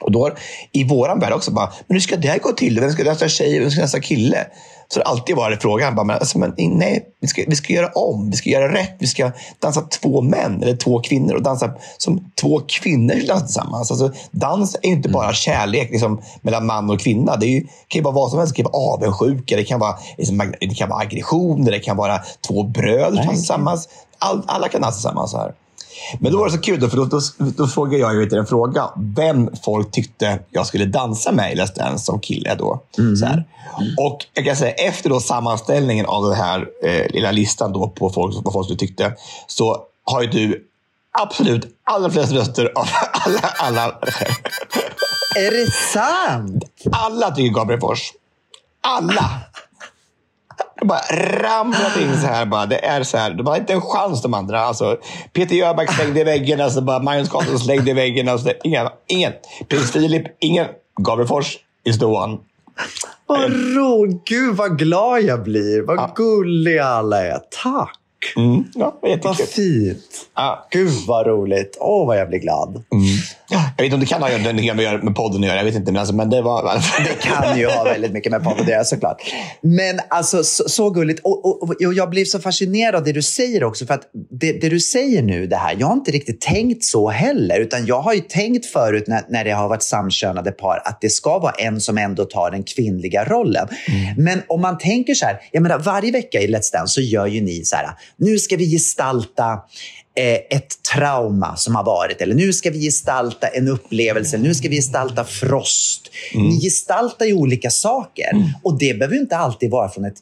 Och då har, i våran värld också bara, men hur ska det här gå till? Vem ska dansa tjej vem ska dansa kille? Så det har alltid varit frågan. Bara, men, alltså, men, nej, vi ska, vi ska göra om. Vi ska göra rätt. Vi ska dansa två män eller två kvinnor och dansa som två kvinnor som dansar tillsammans. Alltså, dans är ju inte bara kärlek liksom, mellan man och kvinna. Det ju, kan ju vara vad som helst. Det kan vara avundsjuka, det kan vara, liksom, det kan vara aggressioner, det kan vara två bröder som dansar tillsammans. All, alla kan dansa tillsammans här. Men då var det så kul, då, för då, då, då frågade jag ju en fråga. Vem folk tyckte jag skulle dansa med i Let's Dance som kille. Då. Så här. Och jag kan säga, efter då sammanställningen av den här eh, lilla listan då på folk, vad folk tyckte, så har ju du absolut allra flest röster av alla. Alla, Är det sant? alla tycker Gabriel Fors. Alla! De bara ramlade in så här. Bara. Det är så här. De har inte en chans de andra. Alltså, Peter Jöback slängde i väggen. Alltså, bara Magnus Carlsson slängde i väggen. Alltså, ingen. ingen. Prins Filip, ingen. Gabriel Fors is the one. Vad roligt! Gud vad glad jag blir. Vad gulliga alla är. Tack! Mm. Ja, Vad fint. Ja. Gud vad roligt. Åh, vad jag blir glad. Jag vet inte om det kan ha med, med podden att göra. Jag vet inte, men, alltså, men det var... Det kan ju ha väldigt mycket med podden att göra såklart. Men alltså så, så gulligt. Och, och, och jag blir så fascinerad av det du säger också. För att det, det du säger nu, det här, jag har inte riktigt tänkt så heller. Utan jag har ju tänkt förut när, när det har varit samkönade par att det ska vara en som ändå tar den kvinnliga rollen. Men om man tänker så här, jag menar varje vecka i Let's Dance så gör ju ni så här, nu ska vi gestalta ett trauma som har varit. Eller nu ska vi gestalta en upplevelse. Nu ska vi gestalta frost. Ni gestaltar ju olika saker. Och det behöver inte alltid vara från ett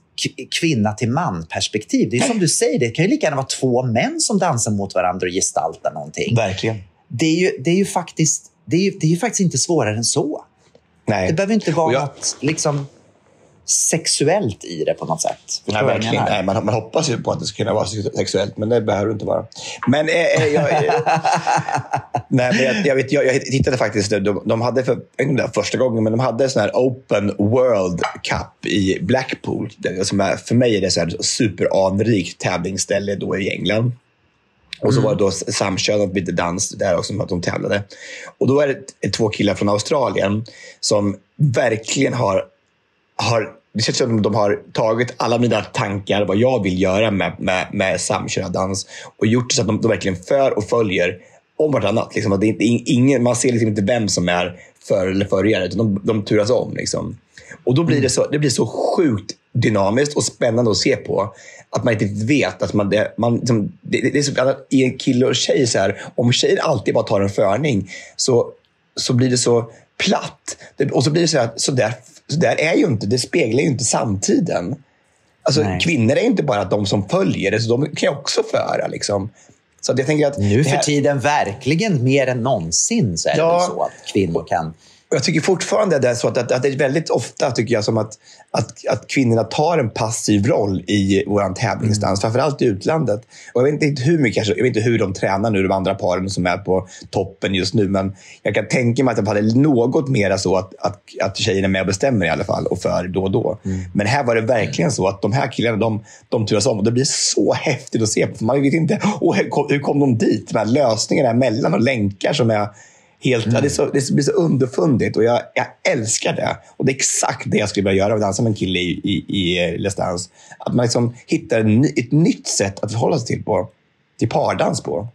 kvinna till man-perspektiv. Det är som du säger, det kan ju lika gärna vara två män som dansar mot varandra och gestaltar någonting. Verkligen. Det är ju, det är ju, faktiskt, det är ju, det är ju faktiskt inte svårare än så. Nej. Det behöver inte vara jag- något liksom, sexuellt i det på något sätt. Nej, verkligen. Nej, man, man hoppas ju på att det ska kunna vara sexuellt, men det behöver det inte vara. Men, eh, eh, jag, eh, nej, men jag, jag, vet, jag, jag tittade faktiskt. De, de hade för, inte första gången, men de hade sån här Open World Cup i Blackpool. Det, som är, för mig är det så här superanrikt tävlingsställe då i England. Och så var det då samkönat lite dans där också, att de tävlade. Och då är det två killar från Australien som verkligen har har, det känns som att de har tagit alla mina tankar, vad jag vill göra med, med, med samkönad dans och gjort det så att de, de verkligen för och följer om vartannat. Liksom, att det inte, ingen, man ser liksom inte vem som är för eller förare, utan de, de turas om. Liksom. Och då blir det, så, det blir så sjukt dynamiskt och spännande att se på. Att man inte vet. Att man, det, man, liksom, det, det är så att i en kille och tjej, så här, om tjejen alltid bara tar en förning så, så blir det så platt. Det, och så blir det så här, så där, så där är ju inte, det speglar ju inte samtiden. Alltså, Nej. kvinnor är inte bara de som följer det, så de kan ju också föra. Liksom. Så jag tänker att Nu det för här- tiden verkligen mer än någonsin så är det Ja. väl så att kvinnor kan Jag tycker fortfarande det är så att, att, att det är väldigt ofta tycker jag som att, att, att kvinnorna tar en passiv roll i vår tävlingsdans, framförallt i utlandet. Och jag vet inte hur mycket, jag vet inte hur de tränar nu, de andra paren som är på toppen just nu, men jag kan tänka mig att det var något mer så att, att, att tjejerna är med och bestämmer i alla fall och för då och då. Men här var det verkligen så att de här killarna, de, de turas om och det blir så häftigt att se. För man vet inte, oh, hur kom de dit? De här lösningarna mellan och länkar som är Helt, ja, det, är så, det blir så underfundigt och jag, jag älskar det. Och Det är exakt det jag skulle vilja göra och dansa med en kille i, i, i eh, Let's Dance. Att man liksom hittar en, ett nytt sätt att förhålla sig till, på, till pardans på.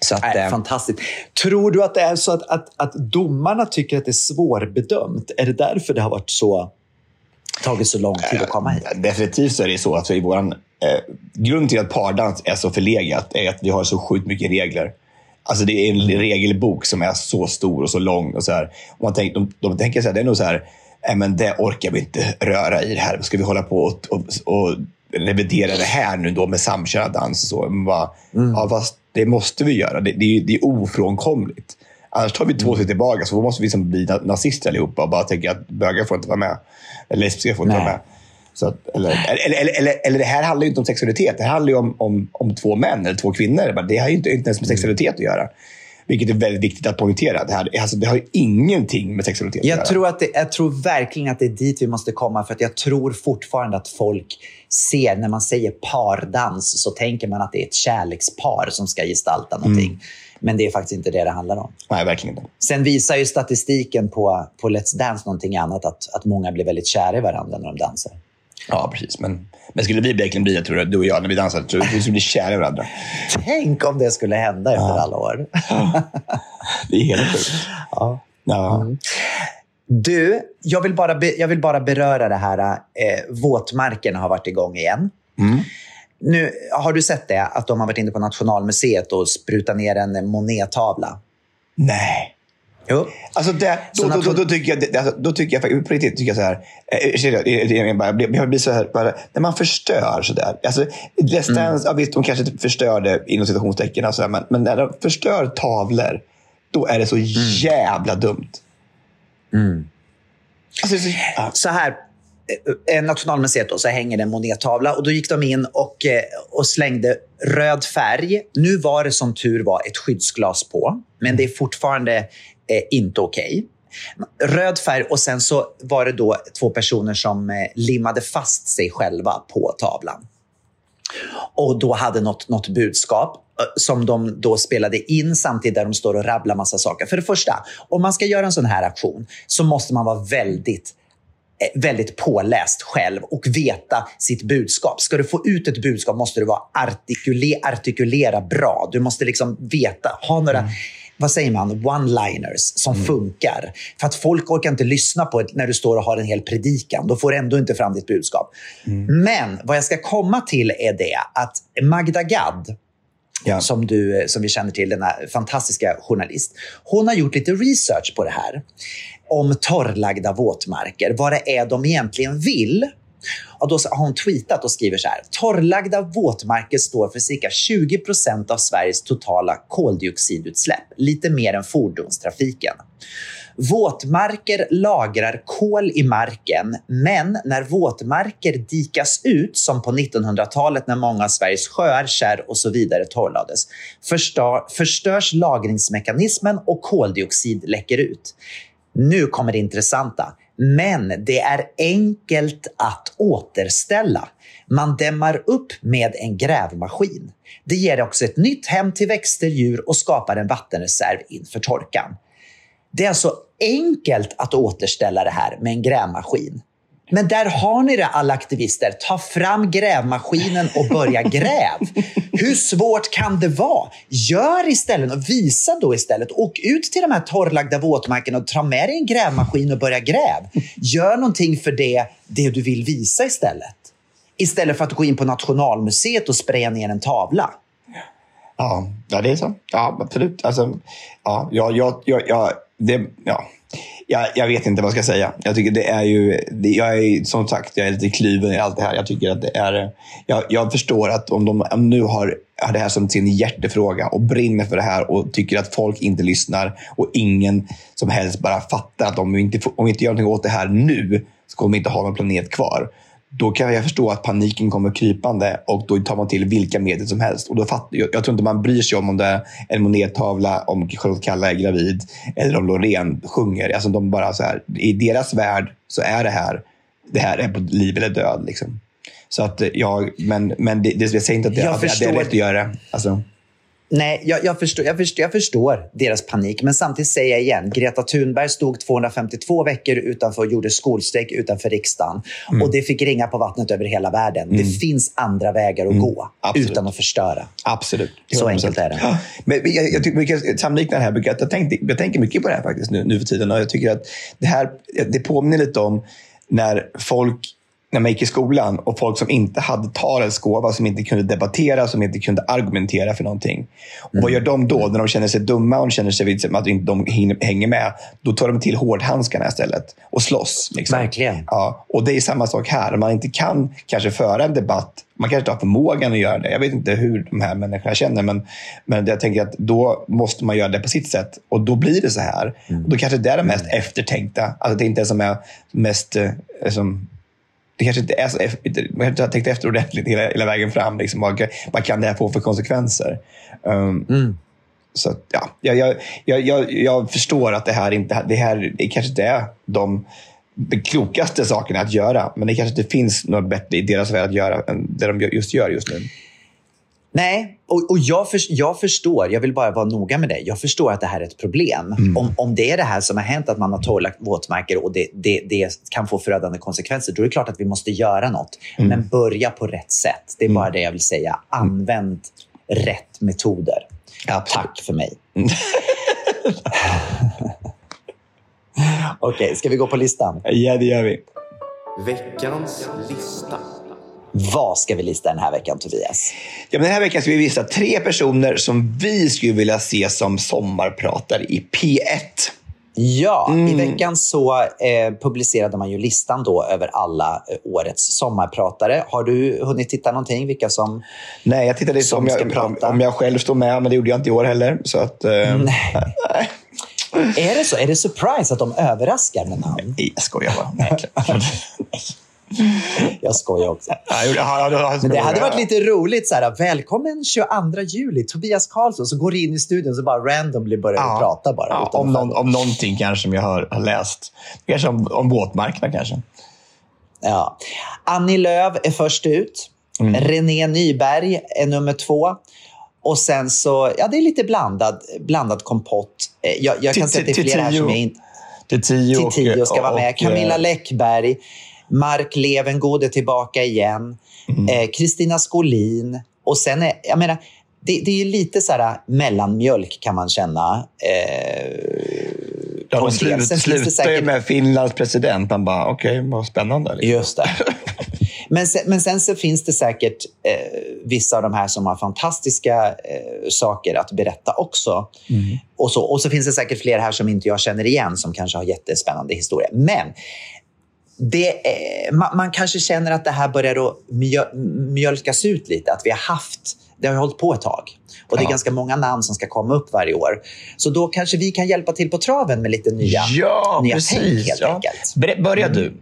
Så att, eh, fantastiskt. Tror du att det är så att, att, att domarna tycker att det är svårbedömt? Är det därför det har varit så, tagit så lång tid att komma hit? Definitivt så är det så att i våran, eh, grunden till att pardans är så förlegat är att vi har så sjukt mycket regler. Alltså det är en regelbok som är så stor och så lång. Och så här. Och man tänk, de, de tänker så här, det är nog så här, "Nej, men det orkar vi inte röra i det här. Ska vi hålla på och, och, och revidera det här nu då med samkönad dans och så? Men bara, ja, fast det måste vi göra. Det, det, är, det är ofrånkomligt. Annars tar vi två steg tillbaka så då måste vi som bli na- nazister allihopa och bara tänka att bögar får inte vara med. Eller lesbiska får inte Nej. vara med. Så att, eller, eller, eller, eller, eller det här handlar ju inte om sexualitet. Det här handlar ju om, om, om två män eller två kvinnor. Det har ju inte, inte ens med sexualitet att göra. Vilket är väldigt viktigt att poängtera. Det, här, alltså, det har ju ingenting med sexualitet att Jag göra. tror, att det, jag tror verkligen att det är dit vi måste komma. För att jag tror fortfarande att folk ser, när man säger pardans, så tänker man att det är ett kärlekspar som ska gestalta någonting. Men det är faktiskt inte det det handlar om. Nej, verkligen inte. Sen visar ju statistiken på, på Let's Dance någonting annat. Att, att många blir väldigt kära i varandra när de dansar. Ja, precis. Men, men skulle vi verkligen bli, jag tror du och jag, när vi dansar, tror vi skulle bli kära i varandra. Tänk om det skulle hända efter alla år. Det är helt sjukt. Ja. Ja. Du, jag vill bara, be, jag vill bara beröra det här. Eh, våtmarkerna har varit igång igen. Mm. Nu, har du sett det? Att de har varit inne på Nationalmuseet och sprutat ner en Monet-tavla? Nej. Jo. Alltså det, då, då, då, då, tycker jag, det- alltså, då tycker jag faktiskt- på riktigt tycker jag så här. eh, Jag bara- jag blir så här, bara, när man förstör så där. Alltså, Let's Dance, ja, visst, de kanske inte förstör det inom citationstecken, och så här, men, men när de förstör tavlor, då är det så jävla dumt. Alltså, det är så, ja. Så här, eh, Nationalmuseet då, så hänger det en monettavla och då gick de in och, eh, och slängde röd färg. Nu var det som tur var ett skyddsglas på, men det är fortfarande eh, inte okej. Röd färg och sen så var det då två personer som eh, limmade fast sig själva på tavlan. Och då hade något, något budskap eh, som de då spelade in samtidigt där de står och rabblar massa saker. För det första, om man ska göra en sån här aktion så måste man vara väldigt eh, väldigt påläst själv och veta sitt budskap. Ska du få ut ett budskap måste du vara artikule, artikulera bra. Du måste liksom veta, ha några mm vad säger man, one-liners som mm. funkar. För att folk orkar inte lyssna på det när du står och har en hel predikan. Då får du ändå inte fram ditt budskap. Mm. Men vad jag ska komma till är det att Magda Gad, ja. som, du, som vi känner till, denna fantastiska journalist, hon har gjort lite research på det här. Om torrlagda våtmarker, vad det är de egentligen vill. Och då har hon tweetat och skriver så här. Torrlagda våtmarker står för cirka 20 procent av Sveriges totala koldioxidutsläpp, lite mer än fordonstrafiken. Våtmarker lagrar kol i marken, men när våtmarker dikas ut, som på 1900-talet när många av Sveriges sjöar, kärr och så vidare torrlades, förstör, förstörs lagringsmekanismen och koldioxid läcker ut. Nu kommer det intressanta. Men det är enkelt att återställa. Man dämmar upp med en grävmaskin. Det ger också ett nytt hem till växter, djur och skapar en vattenreserv inför torkan. Det är alltså enkelt att återställa det här med en grävmaskin. Men där har ni det alla aktivister. Ta fram grävmaskinen och börja gräv. Hur svårt kan det vara? Gör istället och visa då istället. Åk ut till de här torrlagda våtmarkerna och ta med dig en grävmaskin och börja gräv. Gör någonting för det, det du vill visa istället. Istället för att gå in på Nationalmuseet och spraya ner en tavla. Ja, ja det är så. Ja, absolut. Alltså, ja, jag, jag, jag, jag det, ja jag, jag, vet inte vad jag ska säga. Jag tycker det är ju, det, jag är som sagt, jag är lite kluven i allt det här. Jag tycker att det är, jag, jag förstår att om de nu har, har det här som sin hjärtefråga och brinner för det här och tycker att folk inte lyssnar och ingen som helst bara fattar att om vi inte, om vi inte gör någonting åt det här nu så kommer vi inte ha någon planet kvar då kan jag förstå att paniken kommer krypande och då tar man till vilka medel som helst. Och då fatt, jag, jag tror inte man bryr sig om om det är en monettavla, om Charlotte Kalla är gravid eller om Loreen sjunger. Alltså de bara så här, I deras värld så är det här, det här är på liv eller död. Liksom. Så att jag, men, men det, det, jag säger inte att det, att det är rätt att göra. Alltså. Nej, jag, jag, förstår, jag, förstår, jag förstår deras panik. Men samtidigt säger jag igen, Greta Thunberg stod 252 veckor utanför och gjorde skolstrejk utanför riksdagen. Mm. Och det fick ringa på vattnet över hela världen. Mm. Det finns andra vägar att mm. gå Absolut. utan att förstöra. Absolut. Så enkelt är det. Men jag, jag tycker mycket samlikna det här. Jag, tänkte, jag tänker mycket på det här faktiskt nu, nu för tiden. Och jag tycker att det här det påminner lite om när folk när man gick i skolan och folk som inte hade talets gåva, som inte kunde debattera, som inte kunde argumentera för någonting. Och mm. Vad gör de då när de känner sig dumma och känner sig att de inte hänger med? Då tar de till hårdhandskarna istället och slåss. Liksom. Verkligen. Ja, och det är samma sak här. Man inte kan kanske föra en debatt, man kanske inte har förmågan att göra det. Jag vet inte hur de här människorna känner, men, men jag tänker att då måste man göra det på sitt sätt. Och då blir det så här. Mm. Och då kanske det är det mest mm. eftertänkta. Alltså det är inte det som är mest... Eh, som, det kanske inte är så, man kanske inte har tänkt efter ordentligt hela, hela vägen fram. Liksom, vad, vad kan det här få för konsekvenser? Um, mm. Så ja, jag, jag, jag, jag, förstår att det här inte det här det kanske inte är de, de klokaste sakerna att göra. Men det kanske inte finns något bättre i deras värld att göra än det de just gör just nu. Nej, och, och jag, för, jag förstår, jag vill bara vara noga med det. Jag förstår att det här är ett problem. Mm. Om, om det är det här som har hänt, att man har torrlagt våtmarker och det, det, det, kan få förödande konsekvenser, då är det klart att vi måste göra något. Mm. Men börja på rätt sätt. Det är bara mm. det jag vill säga. Använd rätt metoder. Ja, Tack för mig. Okej, okay, ska vi gå på listan? Ja, det gör vi. Veckans lista. Vad ska vi lista den här veckan, Tobias? Ja, men den här veckan ska vi visa tre personer som vi skulle vilja se som sommarpratare i P1. Ja, mm. i veckan så eh, publicerade man ju listan då över alla eh, årets sommarpratare. Har du hunnit titta någonting? Vilka som Nej, jag tittade som om, jag, om, om, jag själv står med, men det gjorde jag inte i år heller. Så att, eh, nej. är det så? Är det surprise att de överraskar med namn? Nej, jag skojar bara. Jag skojar också. Men det hade varit lite roligt. Så här, välkommen 22 juli, Tobias Karlsson. Så går du in i studion så bara randomly börjar Ja. prata bara. Ja, om, någon, om någonting kanske som jag har, har läst. Kanske om, om våtmarkerna kanske. Ja. Annie Lööf är först ut. Mm. René Nyberg är nummer två. Och sen så, ja det är lite blandad, blandad kompott. Eh, Jag, jag kan säga att det är flera här som jag inte... Till tio, Till och, tio ska vara med. Camilla eh, Läckberg, Mark Levengood är tillbaka igen. Mm. Eh, Kristina Skolin. Och sen är, jag menar, det, det är ju lite så här mellanmjölk kan man känna. Eh, Ja, de slut, slutar ju säkert- med Finlands president. Man bara, okej, vad spännande. Liksom. Just det. Men sen, men sen så finns det säkert eh, vissa av de här som har fantastiska eh, saker att berätta också. Och, så, och så finns det säkert fler här som inte jag känner igen som kanske har jättespännande historia. Men det, eh, man, man kanske känner att det här börjar mjölkas ut lite. Att vi har haft, det har hållit på ett tag. Och det är Ja. ganska många namn som ska komma upp varje år. Så då kanske vi kan hjälpa till på traven med lite nya, Ja, nya precis. tänk helt ja. enkelt. Börja du.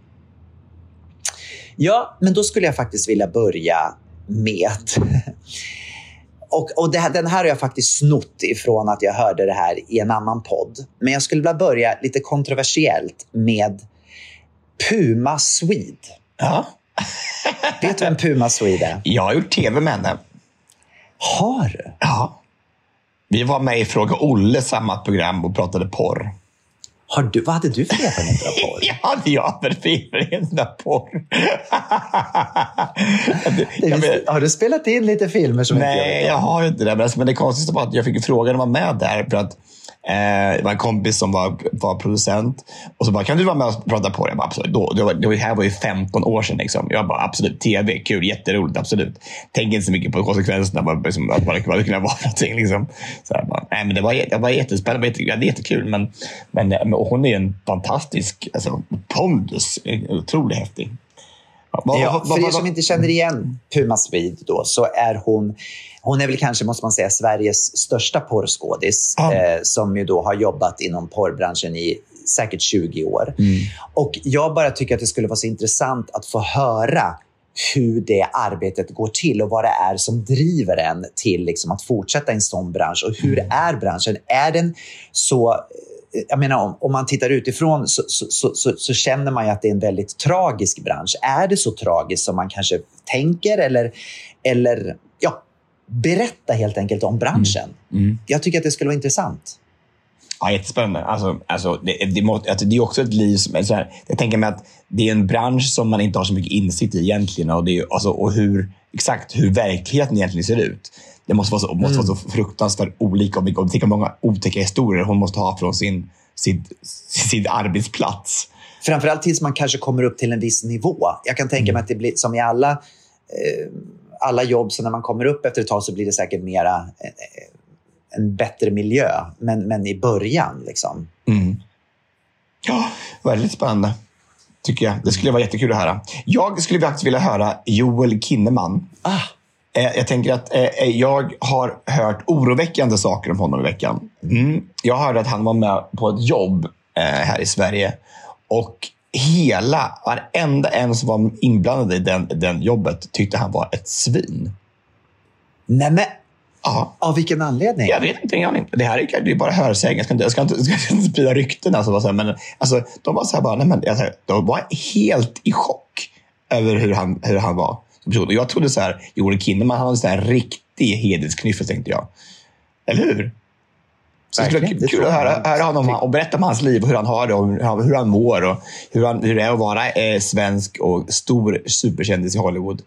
Ja, men då skulle jag faktiskt vilja börja med... Och, och här, den här har jag faktiskt snott ifrån att jag hörde det här i en annan podd. Men jag skulle vilja börja lite kontroversiellt med Puma Swede. Ja. Vet du vem Puma Swede är? Jag har gjort tv med henne. Har du? Ja. Vi var med i Fråga Olle, samma program, och pratade porr. Har du vad hade du för erfarenheter av porr? Jag för erfarenhet av porr. Jag vet- har du spelat in lite filmer som inte jag Nej, jag om? har ju inte det. Men men det konstigaste var att jag fick en fråga när jag var med där. För att, eh, det var en kompis som var, var producent. Och så bara, kan du vara med och prata på det? Jag bara, absolut. Då, det, var, det här var ju 15 år sedan. Liksom. Jag bara, absolut. TV, kul, jätteroligt, absolut. Tänk inte så mycket på konsekvenserna. vad, liksom, vad det vad det kunde vara för någonting. Liksom. Så jag bara, nej, men det var, det var jättespännande. Det var, jättekul. Men, men, eh, men och hon är en fantastisk alltså, pondus. Otroligt häftig. Ja, för er som inte känner igen Puma Swede då, så är hon, hon är väl kanske, måste man säga, Sveriges största porrskådis. Ja. Eh, som ju då har jobbat inom porrbranschen i säkert 20 år. Mm. Och jag bara tycker att det skulle vara så intressant att få höra hur det arbetet går till och vad det är som driver en till liksom, att fortsätta i en sån bransch. Och hur Mm. är branschen? Är den så... Jag menar, om, om man tittar utifrån så, så, så, så, känner man ju att det är en väldigt tragisk bransch. Är det så tragiskt som man kanske tänker? Eller, eller ja, berätta helt enkelt om branschen. Mm. Jag tycker att det skulle vara intressant. Ja, jättespännande. Alltså, alltså, det, det, må, alltså, det är också ett liv som... Så här, jag tänker mig att det är en bransch som man inte har så mycket insikt i egentligen. Och, det är, alltså, och hur, exakt hur verkligheten egentligen ser ut. Det måste vara så, måste vara så fruktansvärt olika. Och tänk många otäcka historier hon måste ha från sin, sin, sin arbetsplats. Framförallt tills man kanske kommer upp till en viss nivå. Jag kan tänka mig att det blir som i alla, eh, alla jobb, så när man kommer upp efter ett tag så blir det säkert mera eh, en bättre miljö. Men, men i början, liksom. Mm. Ja, väldigt spännande. Tycker jag. Det skulle vara jättekul att höra. Jag skulle faktiskt vilja höra Joel Kinnaman. Ah, Eh, Jag tänker att eh, jag har hört oroväckande saker om honom i veckan. Mm. Jag hörde att han var med på ett jobb eh, här i Sverige. Och hela, varenda en som var inblandad i den, den jobbet tyckte han var ett svin. nej, men Ja, av vilken anledning? jag vet inte. ingen aning. Det här är, det är bara hörsägen. Jag ska inte, jag ska inte, jag ska inte sprida rykten. Alltså, men, alltså, de var så här bara, nej, men, de var helt i chock över hur han, hur han var. som person. Och jag trodde så här, Joel Kinnaman, han var en här riktig hedersknyffel, tänkte jag. Eller hur? Så det skulle vara kul att höra, höra honom och berätta om hans liv och hur han har det och hur han, hur han mår och hur, han, hur det är att vara eh, svensk och stor superkändis i Hollywood.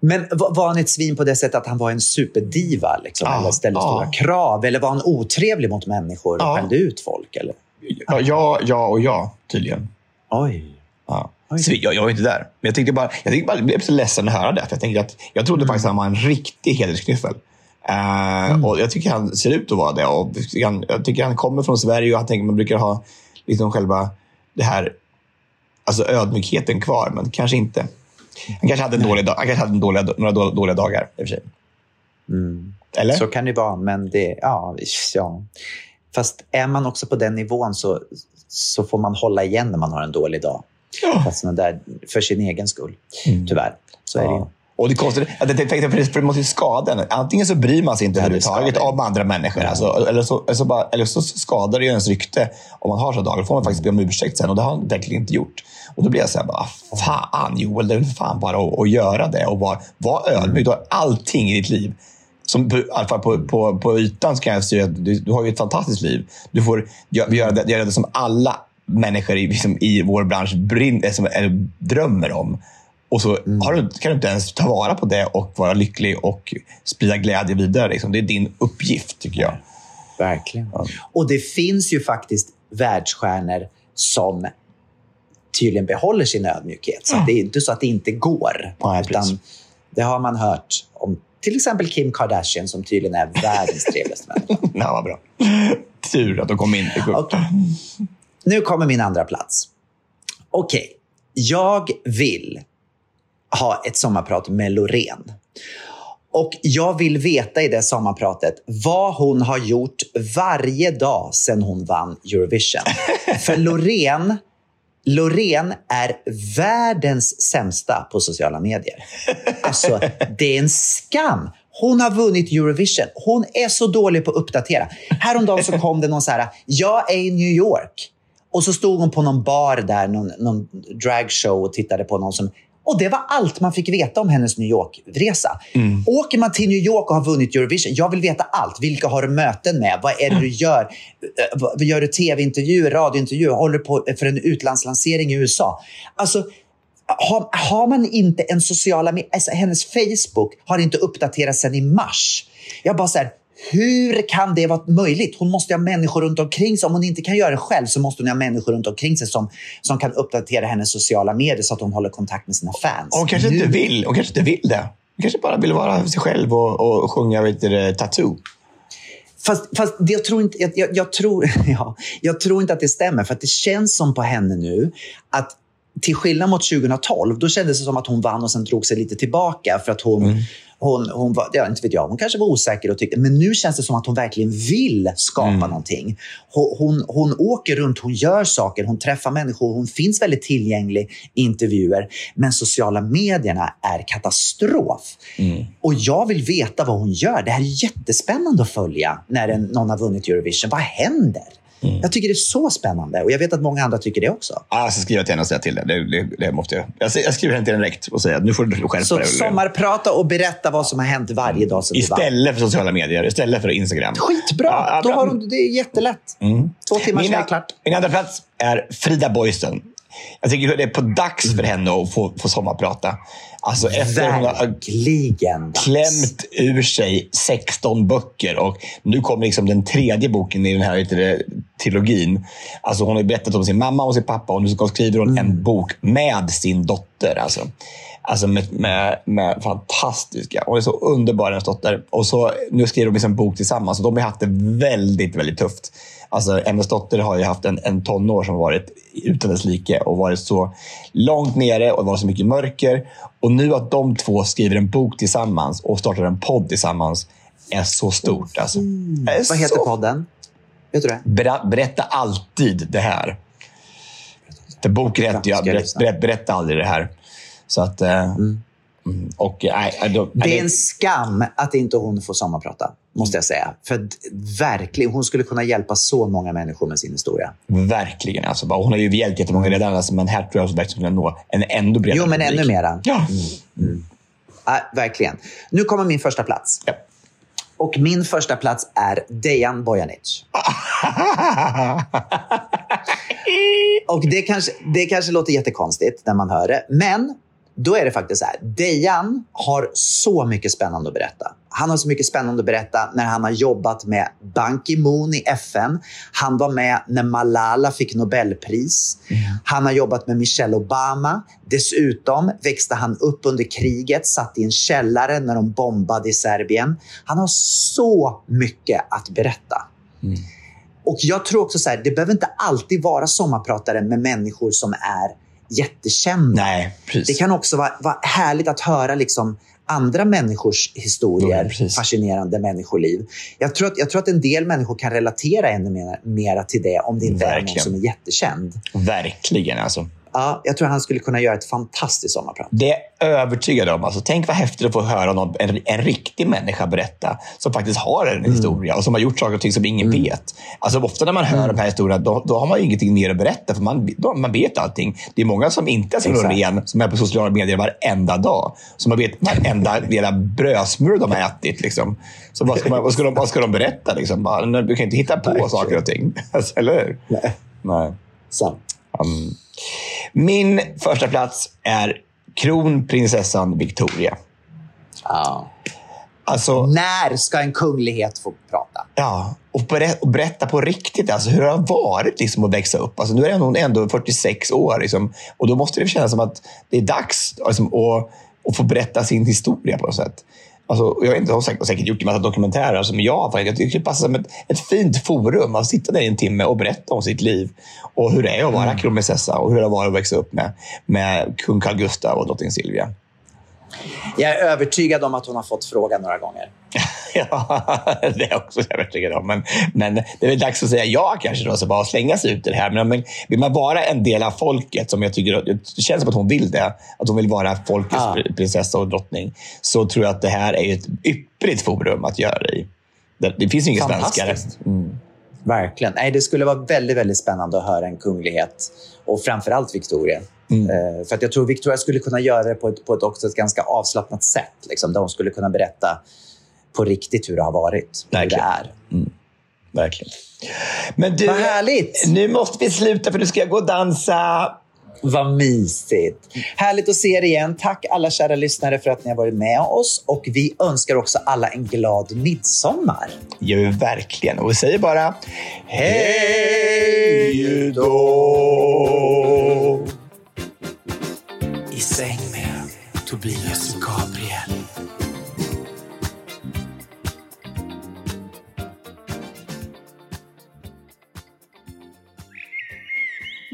Men var, han ett svin på det sättet att han var en superdiva? Liksom, Ja, eller ställde ja. stora krav? Eller var han otrevlig mot människor och Ja. skällde ut folk? Eller? Ja, ja, ja och ja, tydligen. Oj. Ja. Oj. Så jag, jag var inte där. Men jag tyckte bara, jag tyckte bara, jag blev så ledsen att höra det. För jag, tänkte att, jag trodde faktiskt att han var en riktig hedersknyffel. Eh, och jag tycker han ser ut att vara det. Och jag tycker han, jag tycker han kommer från Sverige och han tänker man brukar ha liksom själva det här, alltså ödmjukheten kvar, men kanske inte. Han kanske hade, en dålig dag, han kanske hade en dåliga, några då- dåliga dagar i och för sig. Mm. Eller? Så kan det vara, men det... Ja, ja. Fast är man också på den nivån så, så får man hålla igen när man har en dålig dag. Att såna där, för sin egen skull. Tyvärr. Så är det ju. Ja. Och det konstigt, jag tänkte, för det, för det måste ju skada en. Antingen så bryr man sig inte Ja, överhuvudtaget om andra människor. Alltså, eller, så, eller, så bara, eller så skadar det ens rykte om man har så dagar. Då får man faktiskt be om ursäkt sen och det har han verkligen inte gjort. Och då blir jag så här, bara, fan Joel, det är fan bara att, att göra det och vara var ödmjuk. Du har allting i ditt liv. Som i alla fall på, på, på ytan kan jag säga att du, du har ju ett fantastiskt liv. Du får gö- göra det, göra det som alla människor i, liksom, i vår bransch brin, eh, som, eller, drömmer om. Och så har du, kan du inte ens ta vara på det och vara lycklig och sprida glädje vidare. Liksom. Det är din uppgift, tycker jag. Verkligen. Och det finns ju faktiskt världsstjärnor som tydligen behåller sin ödmjukhet. Så det är inte så att det inte går. Nej, utan precis. det har man hört om till exempel Kim Kardashian som tydligen är världens trevligaste människa. Ja, vad bra. Tur att de kom in. Okej. Nu kommer min andra plats. Okej, jag vill ha ett sommarprat med Loreen. Och jag vill veta i det sommarpratet vad hon har gjort varje dag sedan hon vann Eurovision. För Loreen, Loreen är världens sämsta på sociala medier. Alltså, det är en skam. Hon har vunnit Eurovision. Hon är så dålig på att uppdatera. Häromdagen så kom det någon så här, jag är i New York. Och så stod hon på någon bar där, någon, någon dragshow och tittade på någon som... Och det var allt man fick veta om hennes New York-resa. Åker man till New York och har vunnit Eurovision, jag vill veta allt. Vilka har du möten med? Vad är det du gör? Eh, vad- Gör du tv-intervjuer, radiointervjuer? Håller på för en utlandslansering i USA? Alltså, har, har man inte en sociala alltså hennes Facebook har inte uppdaterats sedan i mars. Jag bara så här, hur kan det vara möjligt? Hon måste ha människor runt omkring sig. Om hon inte kan göra det själv så måste hon ha människor runt omkring sig som, som kan uppdatera hennes sociala medier så att hon håller kontakt med sina fans. Hon kanske Nu- inte vill. Hon kanske inte vill det. Hon kanske bara vill vara sig själv och, och sjunga vet du, Tattoo. Fast, fast jag, tror inte, jag, jag, jag, tror, ja, jag tror inte att det stämmer. För att det känns som på henne nu att till skillnad mot 2012, då kändes det som att hon vann och sen drog sig lite tillbaka. För att hon, hon, hon var, ja, inte vet jag, hon kanske var osäker och tyckte, men nu känns det som att hon verkligen vill skapa någonting. Hon, hon, hon åker runt, hon gör saker, hon träffar människor, hon finns väldigt tillgänglig i intervjuer. Men sociala medierna är katastrof. Och jag vill veta vad hon gör. Det här är jättespännande att följa när en, någon har vunnit Eurovision. Vad händer? Jag tycker det är så spännande och jag vet att många andra tycker det också. Ah, jag ska skriva till henne och säga till det. Det, det, det måste jag. Jag, jag skriver henne till henne direkt och säger att nu får du skärpa dig. sommarprata och berätta vad som har hänt varje dag sedan. Istället för sociala medier, istället för Instagram. Skitbra! Ja, Då har hon, det är jättelätt. Två timmar så är det klart. min andra plats är Frida Boysen. Jag tycker det är på dags för henne att få, få sommarprata. Alltså efter hon har klämt ur sig 16 böcker och nu kommer liksom den tredje boken i den här det, trilogin. Alltså hon har berättat om sin mamma och sin pappa och nu ska- skriver hon en bok med sin dotter. Alltså, alltså med, med, med fantastiska. Hon är så underbar, hennes dotter. Och så, nu skriver de liksom en bok tillsammans och de har haft det väldigt, väldigt tufft. Alltså, hennes dotter har ju haft en, en tonår som varit utan dess like och varit så långt nere och varit så mycket mörker. Och nu att de två skriver en bok tillsammans och startar en podd tillsammans är så stort. Alltså. Det är Vad heter så podden? Vet du det? Ber- berätta alltid det här. För boken heter ju berätta, berätta, aldrig det här. Så att... eh, mm, Och, nej, nej, då, Det är en skam att inte hon får sommarprata, måste jag säga. För verkligen, hon skulle kunna hjälpa så många människor med sin historia. Verkligen. Alltså, bara, hon har ju hjälpt jättemånga redan, alltså, men här tror jag hon verkligen kan nå en ännu bredare Jo, men publik. ännu mera. Ja. Ja, verkligen. Nu kommer min första plats. Ja. Och min första plats är Dejan Bojanic. Och det kanske, det kanske låter jättekonstigt när man hör det, men då är det faktiskt så här. Dejan har så mycket spännande att berätta. Han har så mycket spännande att berätta när han har jobbat med Ban Ki-Moon i FN. Han var med när Malala fick Nobelpris. Han har jobbat med Michelle Obama. Dessutom växte han upp under kriget, satt i en källare när de bombade i Serbien. Han har så mycket att berätta. Och jag tror också så här, det behöver inte alltid vara sommarpratare med människor som är jättekända. Nej, precis. Det kan också vara, vara härligt att höra liksom andra människors historier, Ja, fascinerande människoliv. Jag tror, att, jag tror att en del människor kan relatera ännu mer, mera till det om det inte är någon Verkligen. som är jättekänd. Verkligen. Alltså. Ja, jag tror han skulle kunna göra ett fantastiskt sommarprat. Det är jag övertygad om. Alltså, tänk vad häftigt att få höra någon, en, en riktig människa berätta som faktiskt har en historia och som har gjort saker och ting som ingen vet. Alltså, ofta när man hör de här historierna, då, då har man ingenting mer att berätta, för man, då, man vet allting. Det är många som inte är så ren, som är på sociala medier varenda dag. Som man vet varenda lilla brödsmulor de har ätit. Liksom. Så vad ska, man, vad ska, de, vad ska de berätta? Liksom? Bara, du kan inte hitta på Verkligen. saker och ting. Alltså, eller hur? Nej. Nej. Sant. Mm. Min första plats är kronprinsessan Victoria. Ja. Alltså, När ska en kunglighet få prata? ja, och, berä- och berätta på riktigt alltså, hur det har varit liksom, att växa upp. Alltså, nu är hon ändå 46 år liksom, och då måste det kännas som att det är dags liksom, att, att få berätta sin historia på något sätt. Alltså, jag har säkert, säkert gjort en massa dokumentärer som jag har. Jag tycker det passar som ett, ett fint forum att sitta där i en timme och berätta om sitt liv. Och hur det är att vara kronprinsessa och hur det varit att växa upp med, med kung Carl Gustaf och drottning Silvia. Jag är övertygad om att hon har fått frågan några gånger. Ja, det är jag också övertygad om. Men, men det är väl dags att säga ja kanske då, så bara slänga sig ut i det här. Men, men vill man vara en del av folket, som jag tycker, det känns som att hon vill det, att hon vill vara folkets Ja. prinsessa och drottning, så tror jag att det här är ett ypperligt forum att göra det i. Det, det finns ju inget svenskare. Fantastiskt. Verkligen. Nej, det skulle vara väldigt, väldigt spännande att höra en kunglighet och framförallt Victoria. Eh, för att jag tror Victoria skulle kunna göra det på ett, på ett, också ett ganska avslappnat sätt. Liksom, där hon skulle kunna berätta på riktigt hur det har varit. Hur det Verkligen. är. Verkligen. Men du, Vad härligt! nu måste vi sluta för nu ska jag gå och dansa. Vad mysigt. Härligt att se er igen. Tack alla kära lyssnare för att ni har varit med oss. Och vi önskar också alla en glad midsommar. vi verkligen. Och vi säger bara hej då! I säng med Tobias och